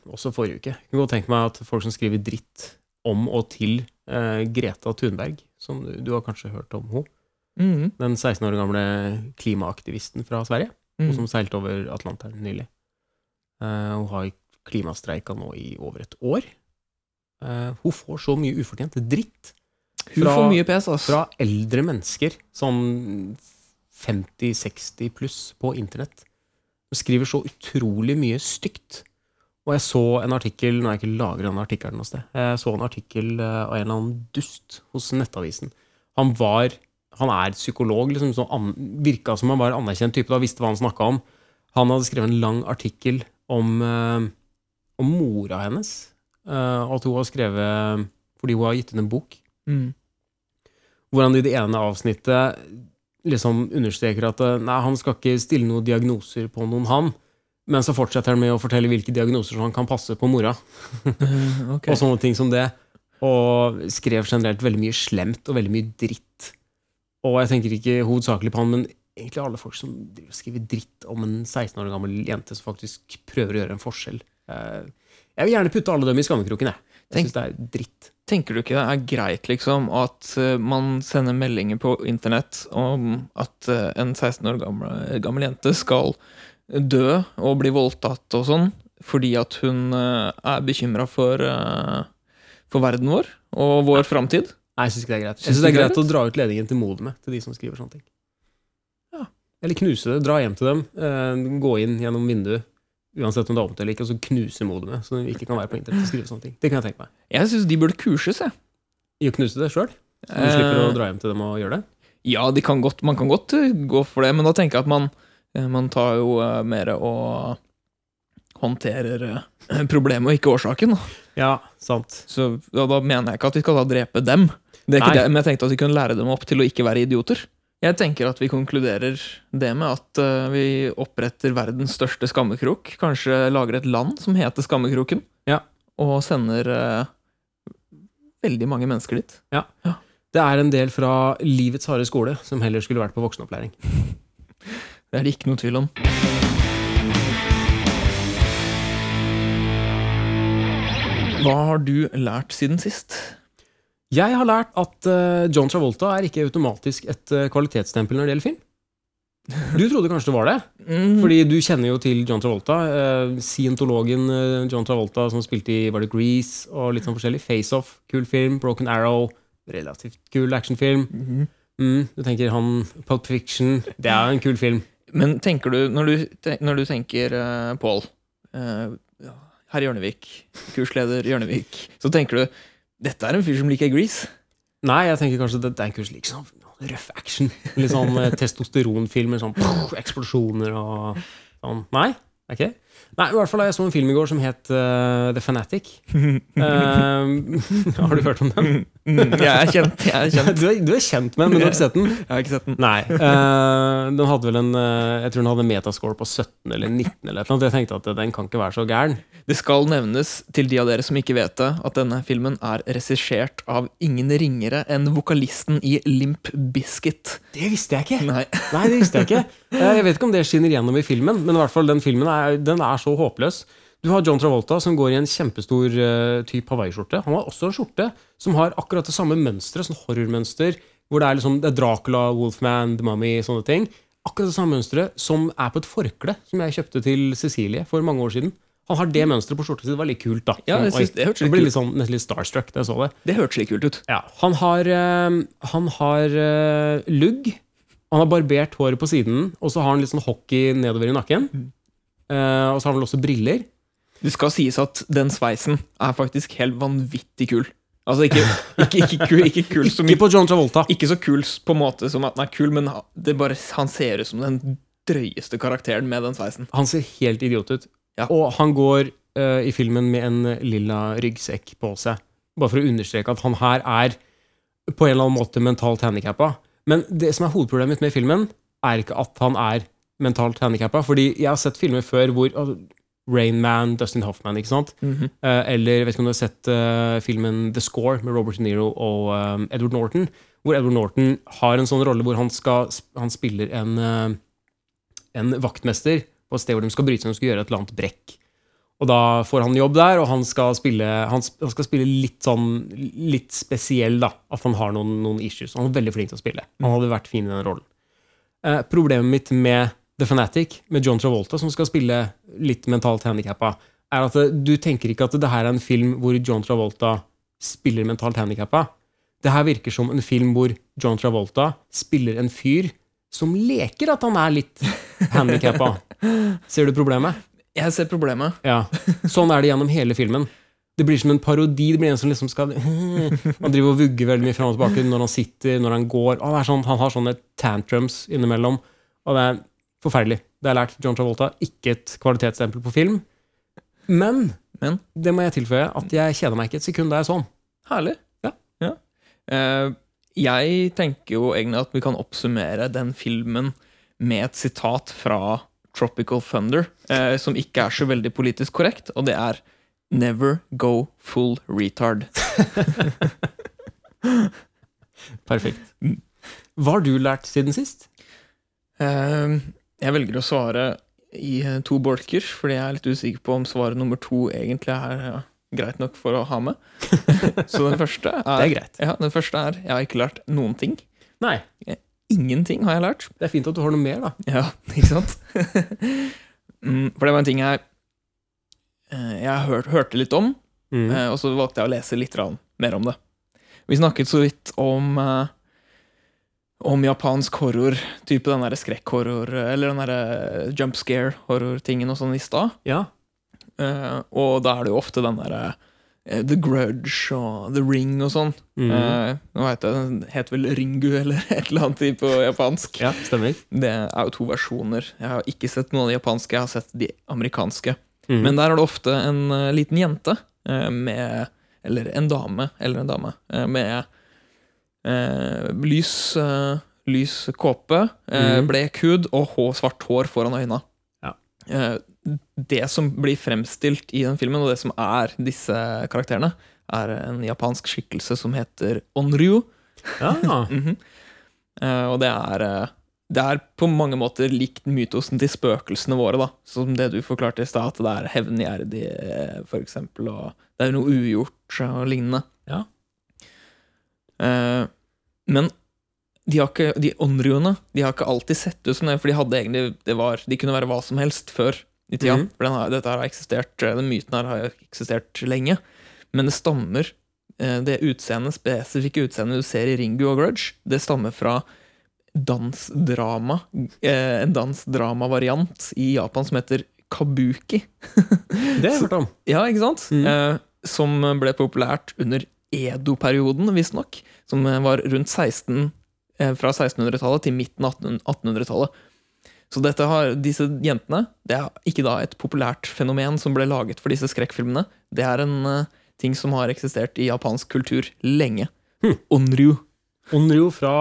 S2: også forrige uke, jeg kunne godt tenke meg at folk som skriver dritt om og til eh, Greta Thunberg, som du, du har kanskje hørt om henne,
S1: mm.
S2: den 16 år gamle klimaaktivisten fra Sverige, mm. som seilte over Atlanteren nylig. Eh, hun har klimastreika nå i over et år. Eh, hun får så mye ufortjent dritt
S1: Hun
S2: fra-
S1: får mye pes, altså.
S2: fra eldre mennesker, sånn 50-60 pluss, på internett. Hun skriver så utrolig mye stygt. Og jeg så en artikkel Nå har jeg ikke lagret den artikkelen noe sted. Jeg så en artikkel eh, av en eller annen dust hos Nettavisen. Han var Han er psykolog, liksom. Så an, virka som han var en anerkjent type. Da visste hva han snakka om. Han hadde skrevet en lang artikkel om, eh, om mora hennes. eh, at hun har skrevet Fordi hun har gitt ut en bok
S1: Mm.
S2: Hvordan i det ene avsnittet liksom understreker at eh, nei, han skal ikke stille noen diagnoser på noen, han. Men så fortsetter han med å fortelle hvilke diagnoser som han kan passe på mora.
S1: okay.
S2: Og sånne ting som det. Og skrev generelt veldig mye slemt og veldig mye dritt. Og jeg tenker ikke hovedsakelig på han, men egentlig alle folk som skriver dritt om en 16 år gammel jente som faktisk prøver å gjøre en forskjell. Eh, Jeg vil gjerne putte alle dem i skammekroken, jeg. Jeg syns det er dritt.
S1: Tenker du ikke det er greit liksom at eh, man sender meldinger på internett om at eh, en 16 år gammel, gammel jente skal dø og bli voldtatt og sånn, fordi at hun eh, er bekymra for, for verden vår og vår framtid?
S2: Nei, jeg syns ikke det er greit. Jeg synes det er
S1: er
S2: greit å dra ut ledningen til modemet til de som skriver sånne ting.
S1: Ja.
S2: Eller knuse det. Dra hjem til dem. Gå inn gjennom vinduet, uansett om det er åpent eller ikke, og så knuse modemet, så de ikke kan være på internett og skrive sånne ting. Det kan jeg tenke meg.
S1: Jeg syns de burde kurses, jeg.
S2: I å knuse det sjøl. Så du slipper å
S1: Eh,
S2: dra hjem til dem og gjøre det.
S1: Ja, de kan godt, man kan godt eh, gå for det, men da tenker jeg at man, eh, man tar jo eh, mer og håndterer eh, problemet og ikke årsaken.
S2: Ja, sant.
S1: Så da, da mener jeg ikke at vi skal da drepe dem, det er ikke
S2: Nei.
S1: det, men jeg tenkte at vi kunne lære dem opp til å ikke være idioter. Jeg tenker at vi konkluderer det med at eh, vi oppretter verdens største skammekrok. Kanskje lager et land som heter Skammekroken,
S2: Ja.
S1: og sender uh, veldig mange mennesker dit.
S2: Det er en del fra livets harde skole som heller skulle vært på voksenopplæring.
S1: Det er det ikke noe tvil om. Hva har du lært siden sist?
S2: Jeg har lært at eh, John Travolta er ikke automatisk et eh, kvalitetsstempel når det gjelder film. Du trodde kanskje det var det?
S1: Mm,
S2: Fordi du kjenner jo til John Travolta. Uh, Scientologen John Travolta som spilte i var det Grease og litt sånn forskjellig. Face Off, kul film. Broken Arrow, relativt kul actionfilm.
S1: mhm.
S2: Mm, du tenker han Pulp Fiction, det er en kul film.
S1: Men tenker du, når du, når du tenker uh, Paul, uh, herr Hjørnevik, kursleder Hjørnevik, så tenker du Dette er en fyr som liker Grease.
S2: Nei, jeg tenker kanskje det, det er en kurs liksom sånn røff action. Litt sånn eh, testosteronfilmer, sånn pff, eksplosjoner og sånn. Nei, det. Nei, i hvert fall jeg så en film i går som het uh, The Fanatic. Uh, har du hørt om den?
S1: Mm, jeg er kjent. Jeg er kjent.
S2: Du er, du er kjent med den, men du har ikke sett den?
S1: Jeg har ikke sett den.
S2: Nei. uh, den hadde vel en uh, Jeg tror den hadde en metascore på 17 eller 19 eller et eller annet. Jeg tenkte at den kan ikke være så gæren.
S1: Det skal nevnes til de av dere som ikke vet det, at denne filmen er regissert av ingen ringere enn vokalisten i Limp Bizkit.
S2: Det visste jeg ikke!
S1: Nei.
S2: Nei, det visste jeg ikke. Uh, Jeg vet ikke om det skinner gjennom i filmen, men i hvert fall den filmen er, den er så håpløs. Du har John Travolta som går i en kjempestor uh, type hawaiiskjorte. Han har også en skjorte som har akkurat det samme mønsteret, sånn horrormønster, hvor det er liksom det er Dracula, Wolfman, The Mummy, sånne ting. Akkurat det samme mønsteret som er på et forkle som jeg kjøpte til Cecilie for mange år siden. Han har det mønsteret på skjorta si. Det var litt kult, da.
S1: Ja, jeg synes det hørtes litt
S2: ble litt sånn, nesten litt starstruck da jeg så det.
S1: Det hørtes litt kult ut.
S2: Ja, han har, eh, han har eh, lugg. Han har barbert håret på siden, og så har han litt sånn hockey nedover i nakken. Eh, og så har han vel også briller.
S1: Det skal sies at den sveisen er faktisk helt vanvittig kul. Altså ikke, ikke, ikke, kul, ikke kul som
S2: på John Travolta.
S1: Ikke så kul på en måte som at den er kul, men det bare, han ser ut som den drøyeste karakteren med den sveisen.
S2: Han ser helt idiot ut.
S1: Ja.
S2: Og han går uh, i filmen med en lilla ryggsekk på seg. Bare for å understreke at han her er på en eller annen måte mentalt handikappa. Men det som er hovedproblemet mitt med filmen, er ikke at han er mentalt handikappa. Fordi jeg har sett filmer før hvor altså, Rain Man, Dustin Hoffman, ikke sant?
S1: Mm
S2: -hmm. uh, eller vet ikke om du har sett uh, filmen The Score med Robert De Niro og um, Edward Norton. Hvor Edward Norton har en sånn rolle hvor han, skal, han spiller en, uh, en vaktmester på et sted hvor de skal bryte seg og skal gjøre et eller annet brekk. Og da får han jobb der, og han skal spille, han, han skal spille litt sånn litt spesiell, da. At han har noen, noen issues. Han er veldig flink til å spille. Han hadde vært fin i den rollen. Problemet mitt med The Fanatic, med John Travolta, som skal spille litt mentalt handikappa, er at du tenker ikke at det her er en film hvor John Travolta spiller mentalt handikappa. Det her virker som en film hvor John Travolta spiller en fyr som leker at han er litt handikappa. Ser du problemet?
S1: Jeg ser problemet.
S2: Ja. Sånn er det gjennom hele filmen. Det blir som en parodi. Det blir en som liksom skal Han driver og vugger veldig mye fram og tilbake når han sitter, når han går. Er sånn, han har sånne tantrums innimellom. Og det er forferdelig. Det har lært John Travolta. Ikke et kvalitetsstempel på film. Men,
S1: Men?
S2: det må jeg tilføye, at jeg kjeder meg ikke et sekund da jeg så den.
S1: Herlig.
S2: Ja.
S1: Eh, jeg tenker jo egentlig at vi kan oppsummere den filmen med et sitat fra Tropical Thunder, uh, som ikke er så veldig politisk korrekt, og det er Never go full retard.
S2: Perfekt. Hva har du lært siden sist?
S1: Eh, jeg velger å svare i eh, to bolker, fordi jeg er litt usikker på om svaret nummer to egentlig er ja, greit nok for å ha med. Så den første er,
S2: Det er greit.
S1: Ja, den første er Jeg har ikke lært noen ting.
S2: Nei.
S1: Ingenting har jeg lært.
S2: Det er fint at du har noe mer, da.
S1: Ja, ikke sant? mm, for det var en ting jeg eh, Jeg hørte, hørte litt om,
S2: Mm.
S1: eh, og så valgte jeg å lese litt mer om det. Vi snakket så vidt om eh, om japansk horror, type den skrekkhorror, eller den der jump scare-horror-tingen og sånn i stad.
S2: Ja.
S1: Uh, og da er det jo ofte den derre uh, The Grudge og The Ring og sånn.
S2: Mm.
S1: Uh, nå vet jeg, Den heter vel Ringu eller et eller annet på japansk.
S2: ja, stemmer.
S1: Det er jo to versjoner. Jeg har ikke sett noen av de japanske, jeg har sett de amerikanske.
S2: Mm.
S1: Men der er det ofte en eh, liten jente eh, med Eller en dame, eller en dame, eh, med eh, lys, eh, lys kåpe, eh,
S2: Mhm.
S1: blek hud og hår, svart hår foran øynene.
S2: Ja.
S1: Eh, det som blir fremstilt i den filmen, og det som er disse karakterene, er en japansk skikkelse som heter Onryu.
S2: Ja.
S1: Mhm. Eh, og det er eh, Det er på mange måter likt mytosen til spøkelsene våre, da. Som det du forklarte i stad, at det er hevngjerdig, f.eks., og det er noe ugjort og lignende.
S2: Ja.
S1: Eh, men de, har ikke, de onryoene de har ikke alltid sett ut som det, for de hadde egentlig det var, De kunne være hva som helst før i tida.
S2: Mhm.
S1: For den har, dette har eksistert, den myten her har eksistert lenge. Men det stammer eh, Det utseendet, spesifikke utseendet du ser i Ringu og Grudge, det stammer fra dansdrama. Eh, en dansdramavariant i Japan som heter kabuki.
S2: Det har jeg hørt om.
S1: Ja, ikke sant? Eh, som ble populært under Edo-perioden, visstnok, som eh, var rundt 16, eh, fra 1600-tallet til midten av 1800 1800-tallet. Så dette har, disse jentene Det er ikke da et populært fenomen som ble laget for disse skrekkfilmene. Det er en uh, ting som har eksistert i japansk kultur lenge. Onryu.
S2: Onryo fra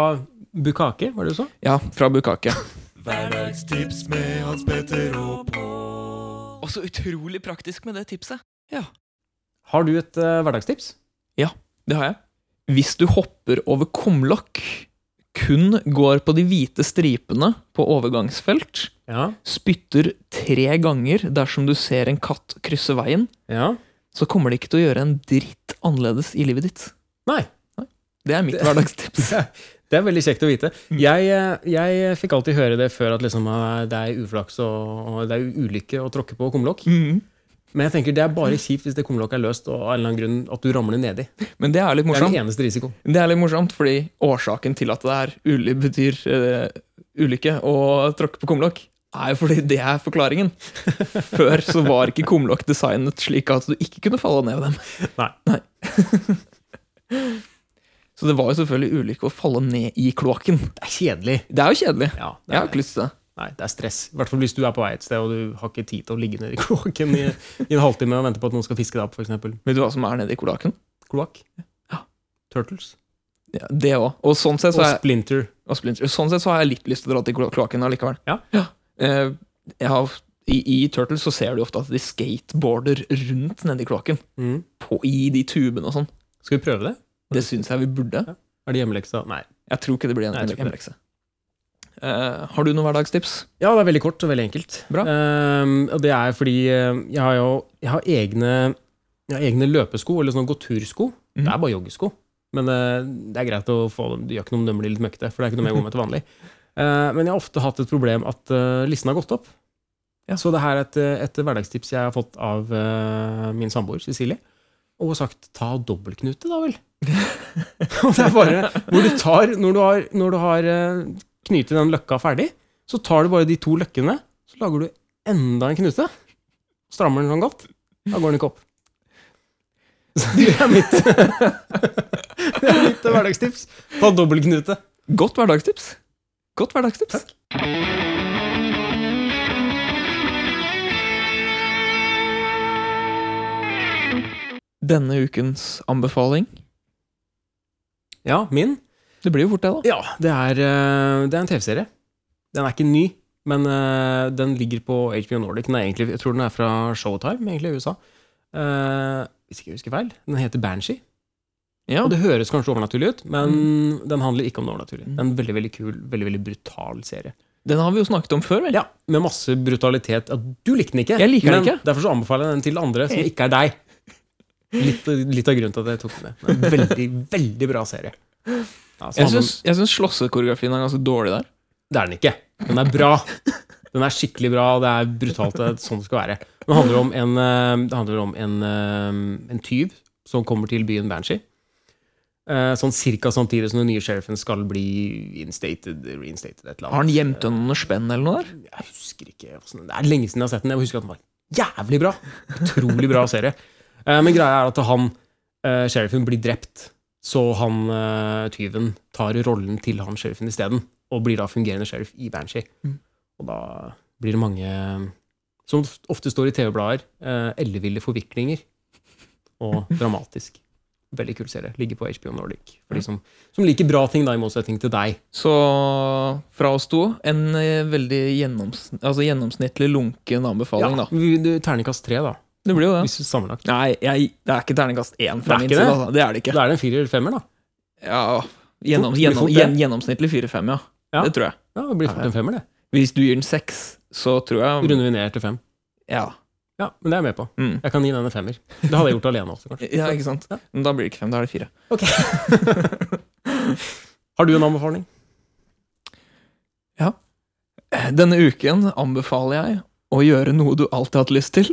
S2: Bukake, var det du sa?
S1: Ja, fra Bukake.
S4: Hverdagstips med Hans Petter og Pål.
S1: Og så utrolig praktisk med det tipset. Ja,
S2: Har du et uh, hverdagstips?
S1: Det har jeg. Hvis du hopper over kumlokk, kun går på de hvite stripene på overgangsfelt,
S2: Ja.
S1: spytter tre ganger dersom du ser en katt krysse veien,
S2: ja.
S1: så kommer det ikke til å gjøre en dritt annerledes i livet ditt.
S2: Nei.
S1: Det er mitt hverdagstips.
S2: Det er veldig kjekt å vite. Jeg, eh, jeg fikk alltid høre det før at liksom, eh, det er uflaks og og det er ulykke å tråkke på kumlokk.
S1: Mhm.
S2: Men jeg tenker det er bare kjipt hvis det kumlokket er løst og av en eller annen grunn at du ramler nedi.
S1: Men det er litt morsomt.
S2: Det er
S1: det
S2: den eneste risikoen.
S1: Det er litt morsomt, fordi årsaken til at det er uli betyr uh, ulykke å tråkke på kumlokk, er jo fordi det er forklaringen. Før så var ikke kumlokk designet slik at du ikke kunne falle ned ved dem.
S2: Nei.
S1: Så det var jo selvfølgelig ulykke å falle ned i kloakken.
S2: Det er kjedelig.
S1: Det er jo kjedelig.
S2: Ja, det
S1: Jeg har
S2: er,
S1: ikke lyst til det.
S2: Nei, det er stress. I hvert fall hvis du er på vei et sted og du har ikke tid til å ligge nede i kloakken i, i en halvtime og vente på at noen skal fiske deg opp, f.eks.
S1: Vet du hva som er nede i kloakken?
S2: Kloakk.
S1: Ja.
S2: Turtles.
S1: Ja, det òg. Og sånn sett så
S2: Og
S1: er
S2: splinter.
S1: Og Splinter. Sånn sett så har jeg litt lyst til å dra til klo- kloakken allikevel.
S2: Ja.
S1: Eh, jeg har, i, I Turtles så ser du ofte at de skateboarder rundt nedi kloakken.
S2: Mm.
S1: På- I de tubene og sånn.
S2: Skal vi prøve det?
S1: Det syns jeg vi burde.
S2: Er det hjemmeleksa? Nei.
S1: Jeg tror ikke det blir en hjemmelekse. Eh, har du noen hverdagstips?
S2: Ja, det er veldig kort og veldig enkelt.
S1: Bra.
S2: Ehm, og det er fordi eh, jeg har jo jeg har egne, jeg har egne løpesko, eller sånne gåtursko.
S1: Mm.
S2: Det er bare joggesko. Men uh, det er greit å få dem. Det gjør ikke noe om de blir litt møkkete, for det er ikke noe jeg går med til vanlig. Men jeg har ofte hatt et problem at uh, listen har gått opp.
S1: Ja.
S2: Så det her er et, et hverdagstips jeg har fått av min samboer Cecilie. Og har sagt ta dobbeltknute, da vel. det er bare hvor du tar Når du har, når du har knytet den løkka ferdig, så tar du bare de to løkkene, så lager du enda en knute. Strammer den sånn godt. Da går den ikke opp. Så det er mitt Det er mitt hverdagstips. Ta dobbeltknute.
S1: Godt hverdagstips. Godt hverdagstips. Takk. Denne ukens anbefaling
S2: Ja, min.
S1: Det blir jo fort det, da.
S2: Ja, det er, eh, det er en TV-serie. Den er ikke ny, men eh, den ligger på HBO Nordic. Egentlig, jeg tror den er fra Showtime, egentlig, i USA. Eh, hvis ikke jeg husker feil. Den heter Banshee.
S1: Ja.
S2: Og det høres kanskje overnaturlig ut, men den handler ikke om det overnaturlige. Det er en veldig veldig kul, veldig veldig brutal serie.
S1: Den har vi jo snakket om før, vel?
S2: Ja, Med masse brutalitet. Du likte den ikke,
S1: Jeg liker den
S2: men
S1: ikke.
S2: derfor så anbefaler jeg den til andre som ikke er deg. Litt, litt av grunnen til at jeg tok den med. En veldig, veldig bra serie.
S1: Jeg syns, slåssekoreografien er ganske dårlig der.
S2: Det er den ikke. Den er bra. Den er skikkelig bra, og det er brutalt. Det er sånn det skal være. Det handler om en, eh, handler om en, eh, en tyv som kommer til byen Banshee. Eh, Sånn cirka samtidig som den nye sheriffen skal bli instated, reinstated, et eller annet.
S1: Har han gjemt unna noe spenn eller noe der?
S2: Jeg husker ikke Det er lenge siden jeg har sett den. Jeg husker at den var jævlig bra. Utrolig bra serie. Men greia er at han, sheriffen blir drept, så han eh, tyven tar rollen til han sheriffen isteden, og blir da fungerende sheriff i Banshee.
S1: Mm.
S2: Og da blir det mange, som ofte står i TV-blader, eh, elleville forviklinger. Og dramatisk. Veldig kul serie. Ligger på HBO Nordic. For de som, som liker bra ting, da, i motsetning til deg.
S1: Så fra oss to en eh, veldig gjennoms, altså gjennomsnittlig lunken anbefaling, da.
S2: vi- du- Terningkast tre, da.
S1: Det blir jo det.
S2: Hvis sammenlagt.
S1: Nei, jeg, det er ikke terningkast én fra min side.
S2: det?
S1: Altså. Det er det ikke.
S2: Da er det en firer eller femmer, da.
S1: Ja, gjennom,
S2: Fort,
S1: gjennom, gjen, gjennomsnittlig 4-5, ja.
S2: Ja.
S1: Det tror jeg.
S2: Ja, det blir fort en femmer, det.
S1: Hvis du gir den seks, så tror jeg
S2: Runder vi ned til fem.
S1: Ja.
S2: Ja, men det er jeg med på.
S1: Mm.
S2: Jeg kan gi den en femmer. Det hadde jeg gjort alene også, kanskje.
S1: ja, ikke sant?
S2: Ja.
S1: Men da blir det ikke fem, da er det fire.
S2: Ok. Har du en anbefaling? Ja.
S1: Denne uken anbefaler jeg å gjøre noe du alltid har hatt lyst til.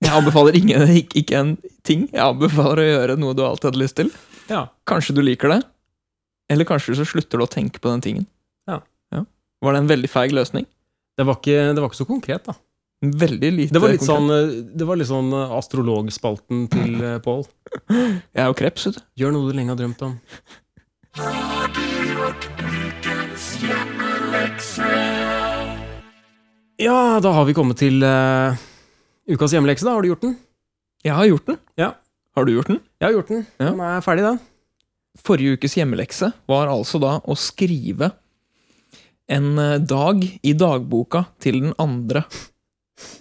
S1: Jeg anbefaler ingen, ikke, ikke en ting. Jeg anbefaler å gjøre noe du alltid hadde lyst til.
S2: Ja.
S1: Kanskje du liker det, eller kanskje så slutter du å tenke på den tingen.
S2: Ja.
S1: Var det en veldig feig løsning?
S2: Det var ikke, det var ikke så konkret, da.
S1: Veldig lite
S2: Det var litt
S1: konkret.
S2: sånn, eh, det var litt sånn eh, astrologspalten til eh, Pål.
S1: Jeg er jo kreps, vet du.
S2: Gjør noe du lenge har drømt om. Ja, da har vi kommet til eh, ukas hjemmelekse. da. Har du gjort den?
S1: Jeg har gjort den.
S2: Ja.
S1: Har du gjort den?
S2: Jeg har gjort den.
S1: Ja.
S2: Den er ferdig, den.
S1: Forrige ukes hjemmelekse var altså da å skrive en eh, dag i dagboka til den andre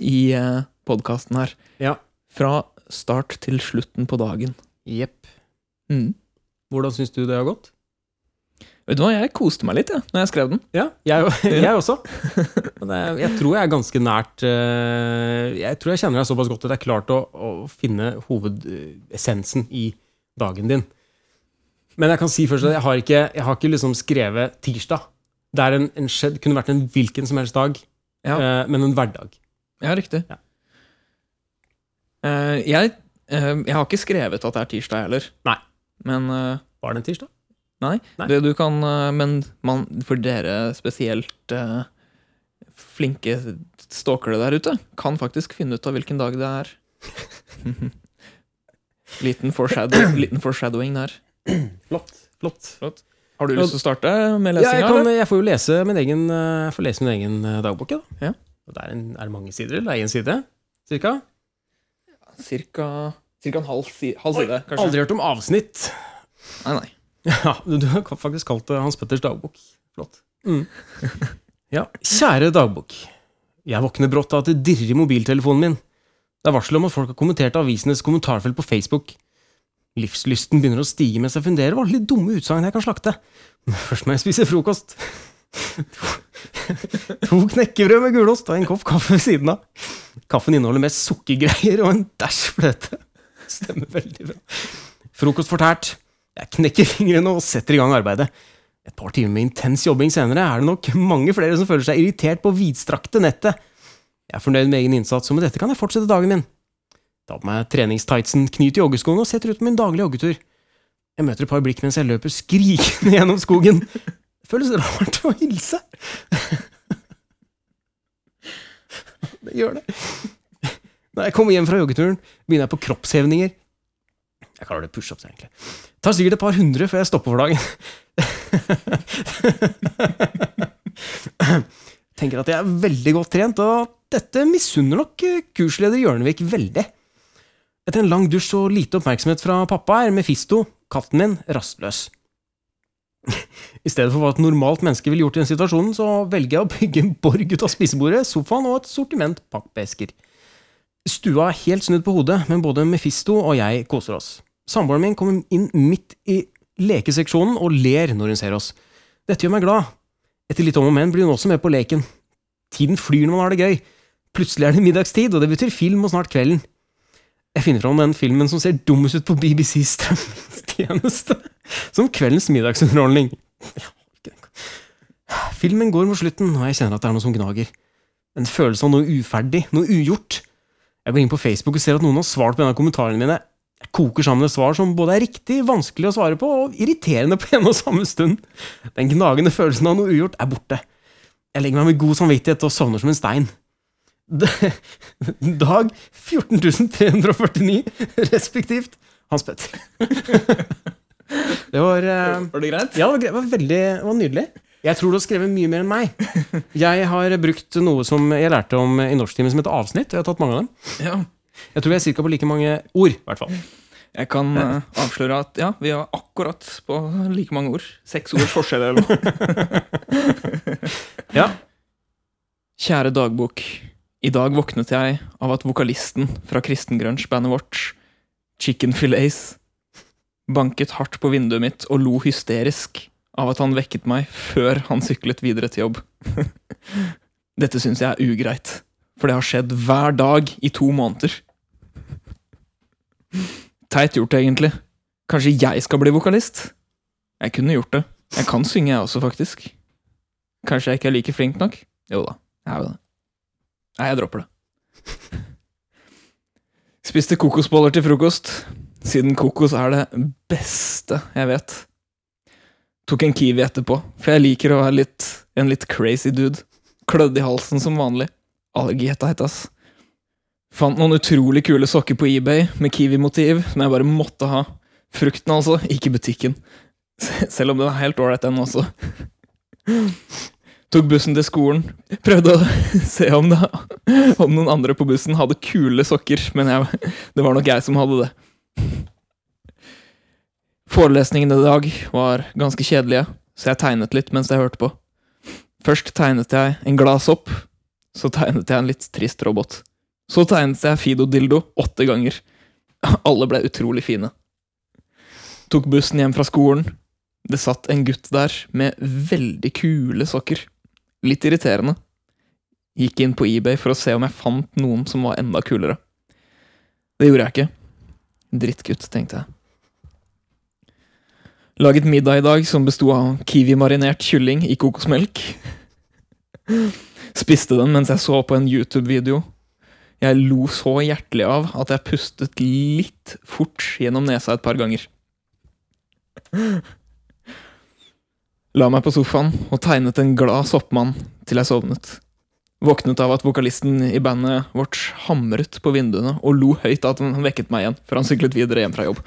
S1: i eh, podkasten her.
S2: Ja.
S1: Fra start til slutten på dagen.
S2: Jepp.
S1: Mm.
S2: Hvordan syns du det har gått?
S1: Vet du hva, jeg koste meg litt jeg, når jeg skrev den.
S2: Ja, jeg, jeg også. Men det, jeg tror jeg er ganske nært eh, Jeg tror jeg kjenner deg såpass godt at jeg har klart å, å finne hovedessensen i dagen din. Men jeg kan si først at jeg har ikke, jeg har ikke liksom skrevet tirsdag. Det er en, en skjedd, kunne vært en hvilken som helst dag,
S1: Ja.
S2: eh, men en hverdag.
S1: Ja, riktig.
S2: Ja.
S1: Eh, jeg, eh, jeg har ikke skrevet at det er tirsdag heller.
S2: Nei.
S1: Men
S2: Var det en tirsdag?
S1: Nei.
S2: Nei.
S1: Det du kan eh, Men man, for dere spesielt eh, flinke stalkere der ute, kan faktisk finne ut av hvilken dag det er. liten, foreshadow, liten foreshadowing der.
S2: Flott. Flott.
S1: Har du lyst til å starte med
S2: Ja, jeg, kan, jeg får jo lese min egen, eh, jeg får lese min egen eh, dagbok. Da.
S1: Ja.
S2: Og Det er, en, er det mange sider? eller? Det er én side? Cirka?
S1: Cirka, cirka en halv, si, halv side, kanskje.
S2: Aldri hørt om avsnitt.
S1: Nei, nei.
S2: Ja, du, har faktisk kalt det Hans Petters dagbok. Flott. Mm. Ja, kjære dagbok. Jeg våkner brått av at det dirrer i mobiltelefonen min. Det er varsel om at folk har kommentert avisenes kommentarfelt på Facebook. Livslysten begynner å stige mens jeg funderer hva de dumme utsagn jeg kan slakte. Men først må jeg spise frokost. To knekkebrød med gulost og en kopp kaffe ved siden av. Kaffen inneholder mest sukkergreier og en dæsj fløte. Stemmer veldig bra. Frokost fortært. Jeg knekker fingrene og setter i gang arbeidet. Et par timer med intens jobbing senere er det nok mange flere som føler seg irritert på vidstrakte nettet. Jeg er fornøyd med egen innsats, og med dette kan jeg fortsette dagen min. Ta på meg treningstightsen, knyter joggeskoene og setter ut på min daglige joggetur. Jeg møter et par blikk mens jeg løper skrikende gjennom skogen. Det føles rart å hilse. Det gjør det. Når jeg kommer hjem fra joggeturen, begynner jeg på kroppshevninger. Jeg kaller det pushups, egentlig. Tar sikkert et par hundre før jeg stopper for dagen. Tenker at jeg er veldig godt trent, og dette misunner nok eh, kursleder Hjørnevik veldig. Etter en lang dusj og lite oppmerksomhet fra pappa er Mefisto, katten min, rastløs. I stedet for hva et normalt menneske ville gjort i den situasjonen, så velger jeg å bygge en borg ut av spisebordet, sofaen og et sortiment pappbesker. Stua er helt snudd på hodet, men både Mefisto og jeg koser oss. Samboeren min kommer inn midt i lekeseksjonen og ler når hun ser oss. Dette gjør meg glad. Etter litt om og men blir hun også med på leken. Tiden flyr når man har det gøy. Plutselig er det middagstid, og det betyr film og snart kvelden. Jeg finner fram den filmen som ser dummest ut på BBCs strømmetjeneste, som kveldens middagsunderholdning. Filmen går mot slutten, og jeg kjenner at det er noe som gnager. En følelse av noe uferdig, noe ugjort. Jeg går inn på Facebook og ser at noen har svart på en av kommentarene mine. Koker sammen et svar som både er riktig, vanskelig å svare på, og irriterende på en og samme stund. Den gnagende følelsen av noe ugjort er borte. Jeg legger meg med god samvittighet og sovner som en stein. Dag 14.349, respektivt Hans Petter. Det var eh,
S1: Var det greit?
S2: Ja, det var, veldig det var nydelig. Jeg tror du har skrevet mye mer enn meg. Jeg har brukt noe som jeg lærte om i norsktimen som heter avsnitt, jeg har tatt mange av dem.
S1: Ja.
S2: Jeg tror vi er cirka på like mange ord, i hvert fall.
S1: Jeg kan uh, avsløre at ja, vi har akkurat på like mange ord. Seks ords forskjell eller noe.
S2: Ja.
S1: Kjære dagbok. I dag våknet jeg av at vokalisten fra kristengrunge-bandet vårt, Chicken Fillets, banket hardt på vinduet mitt og lo hysterisk av at han vekket meg før han syklet videre til jobb. Dette syns jeg er ugreit, for det har skjedd hver dag i to måneder. Teit gjort, egentlig. Kanskje jeg skal bli vokalist? Jeg kunne gjort det. Jeg kan synge, jeg også, faktisk. Kanskje jeg ikke er like flink nok? Jo da, jeg er jo det. Nei, jeg dropper det. Spiste kokosboller til frokost, siden kokos er det beste jeg vet. Tok en kiwi etterpå, for jeg liker å være litt, en litt crazy dude. Klødd i halsen som vanlig. Allergi, heter det, ass. Fant noen utrolig kule sokker på eBay med kiwi-motiv, som jeg bare måtte ha. Frukten, altså, ikke butikken. Selv om den er helt ålreit, den også. Tok bussen til skolen. Prøvde å se om, det, om noen andre på bussen hadde kule sokker, men jeg, det var nok jeg som hadde det. Forelesningene i dag var ganske kjedelige, så jeg tegnet litt mens jeg hørte på. Først tegnet jeg en glad sopp, så tegnet jeg en litt trist robot. Så tegnet jeg Fido Dildo åtte ganger. Alle ble utrolig fine. Tok bussen hjem fra skolen. Det satt en gutt der med veldig kule sokker. Litt irriterende. Gikk inn på eBay for å se om jeg fant noen som var enda kulere. Det gjorde jeg ikke. Drittgutt, tenkte jeg. Laget middag i dag som besto av kiwi-marinert kylling i kokosmelk. Spiste den mens jeg så på en YouTube-video. Jeg lo så hjertelig av at jeg pustet litt fort gjennom nesa et par ganger. La meg på sofaen og tegnet en glad soppmann til jeg sovnet. Våknet av at vokalisten i bandet vårt hamret på vinduene og lo høyt at han vekket meg igjen før han syklet videre hjem fra jobb.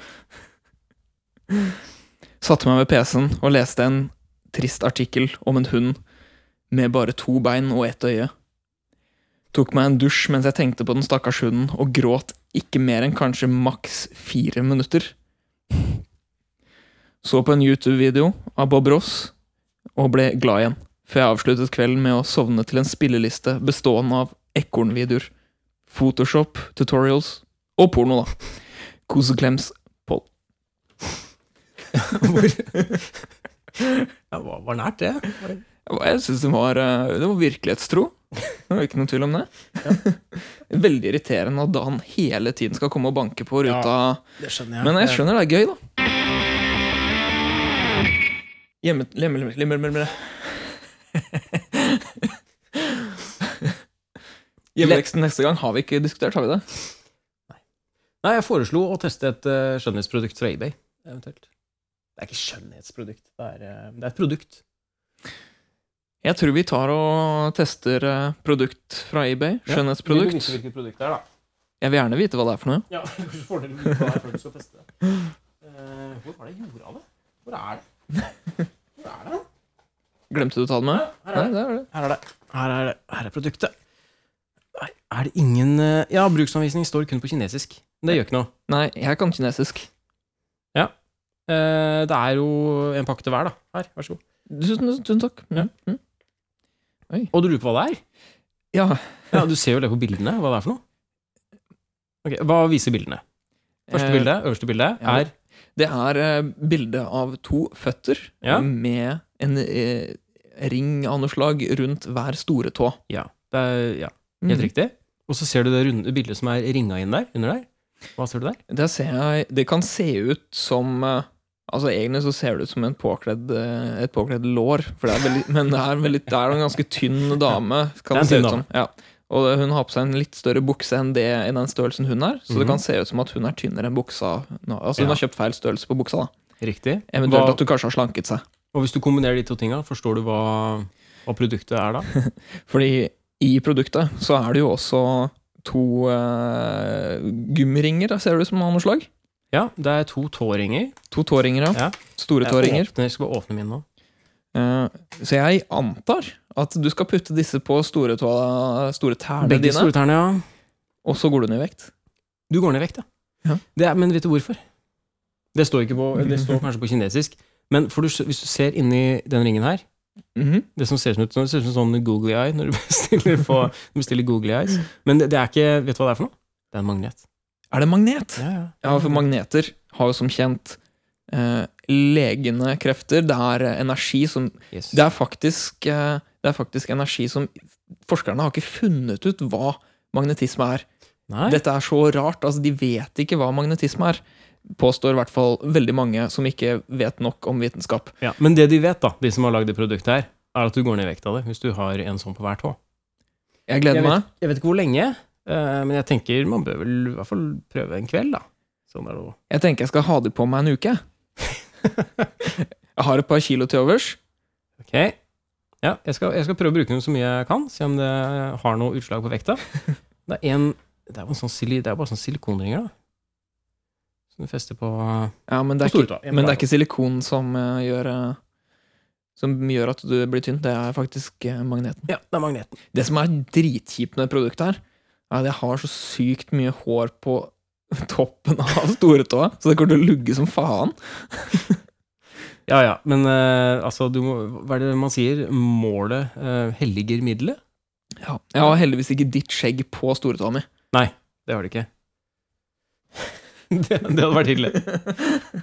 S1: Satte meg ved PC-en og leste en trist artikkel om en hund med bare to bein og ett øye. Tok meg en dusj mens jeg tenkte på den stakkars hunden, og gråt ikke mer enn kanskje maks fire minutter. Så på en YouTube-video av Bob Ross og ble glad igjen, før jeg avsluttet kvelden med å sovne til en spilleliste bestående av ekornvideoer, Photoshop, tutorials og porno, da. Koseklems Pål.
S2: Hvor var, var nært, det.
S1: Jeg syns det var, det var virkelighetstro. Det var ikke noen tvil om det. Veldig irriterende at han hele tiden skal komme og banke på ruta.
S2: Det skjønner jeg.
S1: Men jeg skjønner det er gøy, da. Hjemme... Lemme, lemme, lemme. Hjemmeleksen neste gang har vi ikke diskutert, har vi det?
S2: Nei, jeg foreslo å teste et eh, skjønnhetsprodukt fra eBay, eventuelt. Det er ikke skjønnhetsprodukt, det er, eh, det er et produkt.
S1: Jeg tror vi tar og tester eh, produkt fra eBay. Skjønnhetsprodukt.
S2: vite hvilket produkt det er, da?
S1: Jeg vil gjerne vite hva det er for noe.
S2: Ja, kanskje fordelen med det er før du skal teste det. Hvor var det jeg gjorde av det? Hvor er det? Hvor er det?
S1: Glemte du å ta det med?
S2: Her er det.
S1: det er det.
S2: Her er det. Her er, det. Her er produktet. Nei, er det ingen eh, Ja, bruksanvisning står kun på kinesisk. Det gjør ikke noe.
S1: Nei, jeg kan kinesisk.
S2: Eh, det er jo en pakke til hver, da. Her, vær så god.
S1: Tusen, tusen takk.
S2: Ja.
S1: Mm.
S2: Og du lurer på hva det er?
S1: Ja.
S2: Ja, Du ser jo det på bildene, hva det er for noe. Ok, Hva viser bildene? Første
S1: Eh,
S2: bilde, øverste bilde,
S1: ja.
S2: er
S1: Det er eh, bilde av to føtter
S2: Ja.
S1: med en eh, ring av noe slag rundt hver store tå.
S2: Ja, er, ja helt
S1: mm.
S2: riktig. Og så ser du det runde bildet som er ringa inn der, under der. Hva ser du der?
S1: Det, ser jeg, det kan se ut som eh, Altså Egentlig så ser det ut som en påkledd, eh, et påkledd lår, for det er veldig, men det er, veldig, det er en ganske tynn dame. Kan
S2: Det
S1: se ut som. Ja. Og hun har på seg en litt større bukse enn det i den størrelsen hun er, så det
S2: Mhm.
S1: kan se ut som at hun er tynnere enn buksa. Altså Hun
S2: Ja.
S1: har kjøpt feil størrelse på buksa. da
S2: Riktig.
S1: Eventuelt
S2: Hva,
S1: at hun kanskje har slanket seg.
S2: og hvis du kombinerer de to tinga, forstår du hva, hva produktet er da?
S1: Fordi i produktet så er det jo også to uh, gummiringer, ser det ut som av noe slag.
S2: Ja, det er to tåringer.
S1: To tåringer, ja.
S2: Ja.
S1: Store
S2: Jeg
S1: tåringer.
S2: åpner, skal bare åpne min nå.
S1: Uh, så jeg antar at du skal putte disse på store, tåla, store tærne
S2: Begge
S1: dine,
S2: store tærne, ja.
S1: og så går du ned i vekt.
S2: Du går ned i vekt, ja.
S1: Ja.
S2: Det er, men vet du hvorfor? Det står, på, det står kanskje på kinesisk. Men du, hvis du ser inni den ringen her
S1: Mhm.
S2: Det som ser ut som, det ser ut som sånn googly eye når du bestiller, på, du bestiller googly eyes. Men det, det er ikke Vet du hva det er for noe? Det er en magnet.
S1: Er det magnet?
S2: Ja, ja.
S1: Ja, for magneter har jo som kjent eh, legende krefter. Det er eh, energi som
S2: Yes.
S1: det er, faktisk, eh, det er faktisk energi som Forskerne har ikke funnet ut hva magnetisme er.
S2: Nei?
S1: Dette er så rart. altså De vet ikke hva magnetisme er. Påstår i hvert fall veldig mange som ikke vet nok om vitenskap.
S2: Ja, men det de vet, da, de som har lagd det produktet her, er at du går ned i vekt av det hvis du har en sånn på hver tå.
S1: Jeg gleder
S2: Jeg
S1: meg.
S2: jeg vet ikke hvor lenge, men jeg tenker man bør vel i hvert fall prøve en kveld, da. Sånn er det.
S1: Jeg tenker jeg skal ha det på meg en uke. Jeg har et par kilo til overs.
S2: Ok, Ja, jeg skal, jeg skal prøve å bruke den så mye jeg kan, se om det har noe utslag på vekta. Det er, en, det er, sånn, det er bare sånn silikonringer, da. Som du fester på
S1: Ja, men det er ikke, men det er ikke silikon som eh, gjør eh, Som gjør at du blir tynn. Det er faktisk eh, magneten.
S2: Ja, det er magneten.
S1: Det som er dritkjipt med produktet her, er at jeg har så sykt mye hår på toppen av storetåa, så det kommer til å lugge som faen.
S2: Ja, ja, men uh, altså, du må, hva er det man sier? Målet uh, helliger middelet?
S1: Ja. Jeg har heldigvis ikke ditt skjegg på storetåa mi.
S2: Nei, Det har det ikke. det, det hadde vært hyggelig.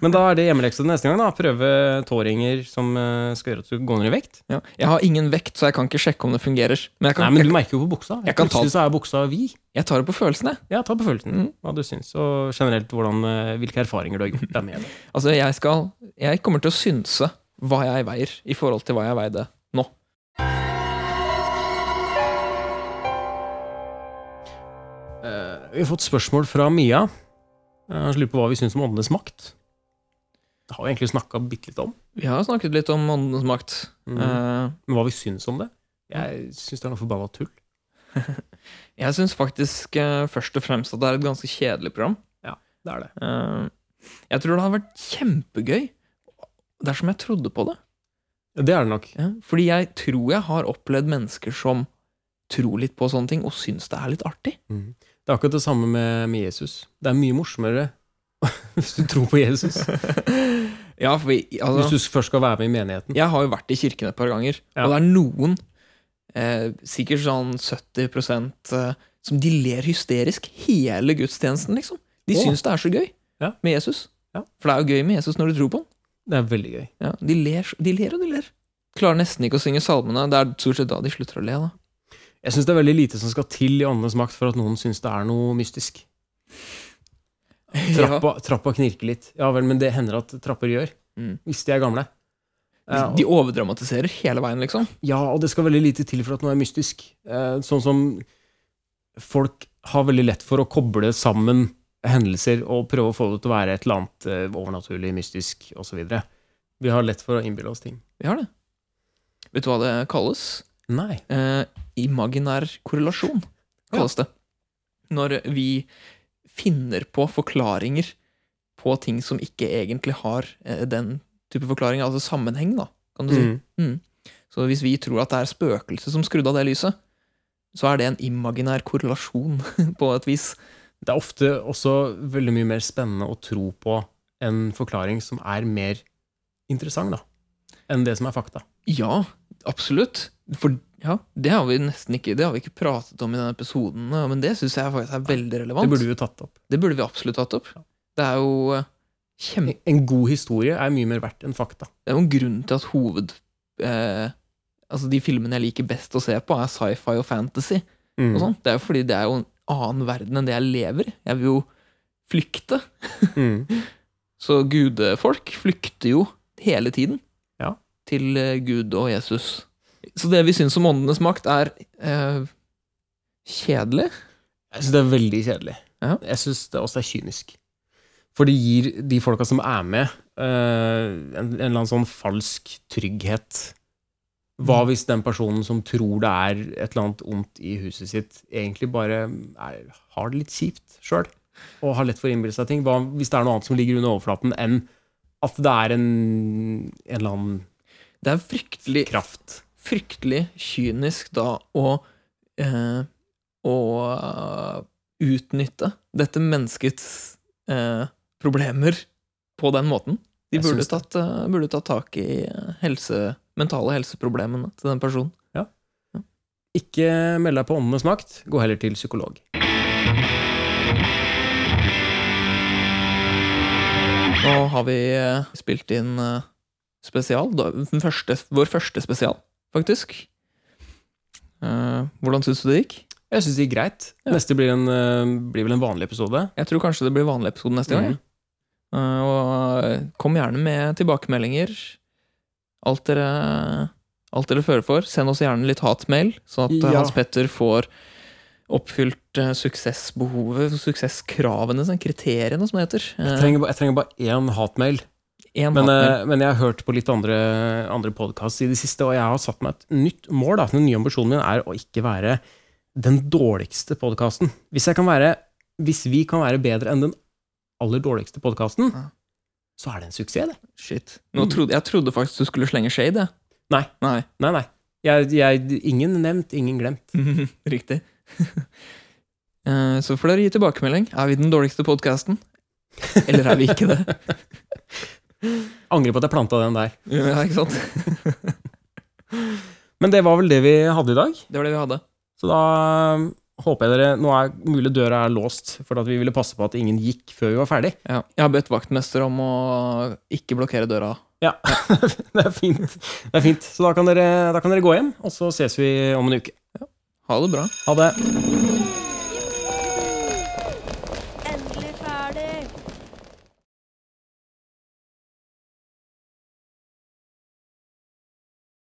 S2: Men da er det hjemmelekse neste gang. da Prøve tåringer som eh, skal gjøre at du går ned i vekt.
S1: Ja. Jeg har ingen vekt, så jeg kan ikke sjekke om det fungerer. Men kan,
S2: Nei, men du merker jo på buksa.
S1: jeg kan ta-
S2: Plutselig så er buksa vid.
S1: jeg tar det på følelsen, jeg.
S2: Ja, ta på følelsen
S1: Mm.
S2: hva du syns, og generelt hvordan, eh, hvilke erfaringer du har gjort deg med det.
S1: Altså, jeg skal Jeg kommer til å synse hva jeg veier, i forhold til hva jeg veide nå.
S2: Eh, vi har fått spørsmål fra Mia. Jeg lurer på hva vi syns om åndenes makt. Det har vi egentlig snakka bitte litt om.
S1: Vi har snakket litt om åndenes makt.
S2: Mm.
S1: Uh,
S2: Men hva vi syns om det? Jeg syns det er noe forbanna tull.
S1: jeg syns faktisk uh, først og fremst at det er et ganske kjedelig program.
S2: Ja, Det er det.
S1: Uh, jeg tror det hadde vært kjempegøy dersom jeg trodde på det.
S2: Det er det nok.
S1: Ja, fordi jeg tror jeg har opplevd mennesker som tror litt på sånne ting, og syns det er litt artig.
S2: Mm. Det er akkurat det samme med, med Jesus. Det er mye morsommere hvis du tror på Jesus.
S1: ja, vi, altså,
S2: Hvis du først skal være med i menigheten.
S1: Jeg har jo vært i kirken et par ganger,
S2: Ja.
S1: og det er noen, eh, sikkert sånn 70 eh, som de ler hysterisk hele gudstjenesten, liksom. De
S2: oh.
S1: syns det er så gøy
S2: Ja.
S1: med Jesus.
S2: Ja.
S1: For det er jo gøy med Jesus når du tror på han.
S2: Det er veldig gøy.
S1: Ja, de, ler, de ler og de ler. Klarer nesten ikke å synge salmene. Det er stort sett da de slutter å le. da.
S2: Jeg syns det er veldig lite som skal til i åndenes makt for at noen syns det er noe mystisk. Trappa, trappa knirker litt. Ja vel, men det hender at trapper gjør.
S1: Mm.
S2: Hvis de er gamle.
S1: De overdramatiserer hele veien, liksom.
S2: Ja, og det skal veldig lite til for at noe er mystisk. Eh, sånn som folk har veldig lett for å koble sammen hendelser og prøve å få det til å være et eller annet eh, overnaturlig, mystisk osv. Vi har lett for å innbille oss ting.
S1: Vi har det. Vet du hva det kalles?
S2: Nei.
S1: Eh, imaginær korrelasjon, kalles det. Når vi finner på forklaringer på ting som ikke egentlig har eh, den type forklaring, altså sammenheng, da, kan du si.
S2: Mm.
S1: Mm. Så hvis vi tror at det er spøkelset som skrudde av det lyset, så er det en imaginær korrelasjon på et vis.
S2: Det er ofte også veldig mye mer spennende å tro på en forklaring som er mer interessant, da, enn det som er fakta.
S1: Ja, absolutt. For ja, det har vi nesten ikke Det har vi ikke pratet om i denne episoden, men det syns jeg faktisk er veldig relevant.
S2: Det burde vi jo tatt opp.
S1: Det burde vi absolutt tatt opp. Det er jo eh, kjempe
S2: En god historie er mye mer verdt enn fakta.
S1: Det er jo en grunn til at hoved eh, Altså De filmene jeg liker best å se på, er sci-fi og fantasy.
S2: Mm.
S1: og. Det er jo fordi det er jo en annen verden enn det jeg lever i. Jeg vil jo flykte.
S2: Mm.
S1: Så gudefolk flykter jo hele tiden
S2: Ja.
S1: Til eh, Gud og Jesus. Så det vi syns om åndenes makt, er eh, kjedelig.
S2: Jeg syns det er veldig kjedelig.
S1: Ja.
S2: Jeg syns det også er kynisk. For det gir de folka som er med, eh, en, en eller annen sånn falsk trygghet. Hva hvis den personen som tror det er et eller annet ondt i huset sitt, egentlig bare er, har det litt kjipt sjøl? Og har lett for å innbille seg ting? Hva hvis det er noe annet som ligger under overflaten, enn at det er en, en eller annen
S1: Det er fryktelig
S2: kraft?
S1: fryktelig kynisk da å eh, Å eh, utnytte dette menneskets eh, problemer på den måten. De burde tatt, eh, burde tatt tak i eh, helse, mentale helseproblemene til den personen.
S2: Ikke meld deg på Åndenes makt, gå heller til psykolog.
S1: Nå har vi spilt inn spesial. Første, vår første spesial, faktisk. Uh, hvordan syns du det gikk?
S2: Jeg syns det gikk greit.
S1: Ja.
S2: Neste blir, en, uh, blir vel en vanlig episode.
S1: Jeg tror kanskje det blir vanlig episode neste gang.
S2: Mhm.
S1: ja. Eh, og kom gjerne med tilbakemeldinger. Alt dere, alt dere fører for. Send oss gjerne litt hatmail, sånn at
S2: Ja.
S1: Hans Petter får oppfylt eh, suksessbehovet, suksesskravene, sånn, kriteriene, som det heter.
S2: Jeg trenger, jeg trenger bare én hatmail Men, eh, men jeg har hørt på litt andre, andre podkast i det siste, og jeg har satt meg et nytt mål. Da. Den nye ambisjonen min er å ikke være den dårligste podkasten. Hvis, jeg kan være- hvis vi kan være bedre enn den aller dårligste podkasten,
S1: Ja.
S2: så er det en suksess, det.
S1: Shit. Nå trodde, jeg trodde faktisk du skulle slenge shade.
S2: Nei.
S1: Nei.
S2: Nei, nei. Jeg, jeg, ingen nevnt, ingen glemt.
S1: Riktig. Eh, Så får dere gi tilbakemelding. Er vi den dårligste podkasten? Eller er vi ikke det?
S2: Angrer på at jeg planta den der.
S1: Ja, ikke sant?
S2: Men det var vel det vi hadde i dag.
S1: Det var det vi hadde.
S2: Så da um, håper jeg dere Nå er mulig døra er låst, for at vi ville passe på at ingen gikk før vi var ferdig.
S1: Ja. Jeg har bedt vaktmester om å ikke blokkere døra.
S2: Ja, det er fint. Det er fint. Så da kan, dere, da kan dere gå hjem, og så ses vi om en uke.
S1: Ha det bra.
S2: Ha det.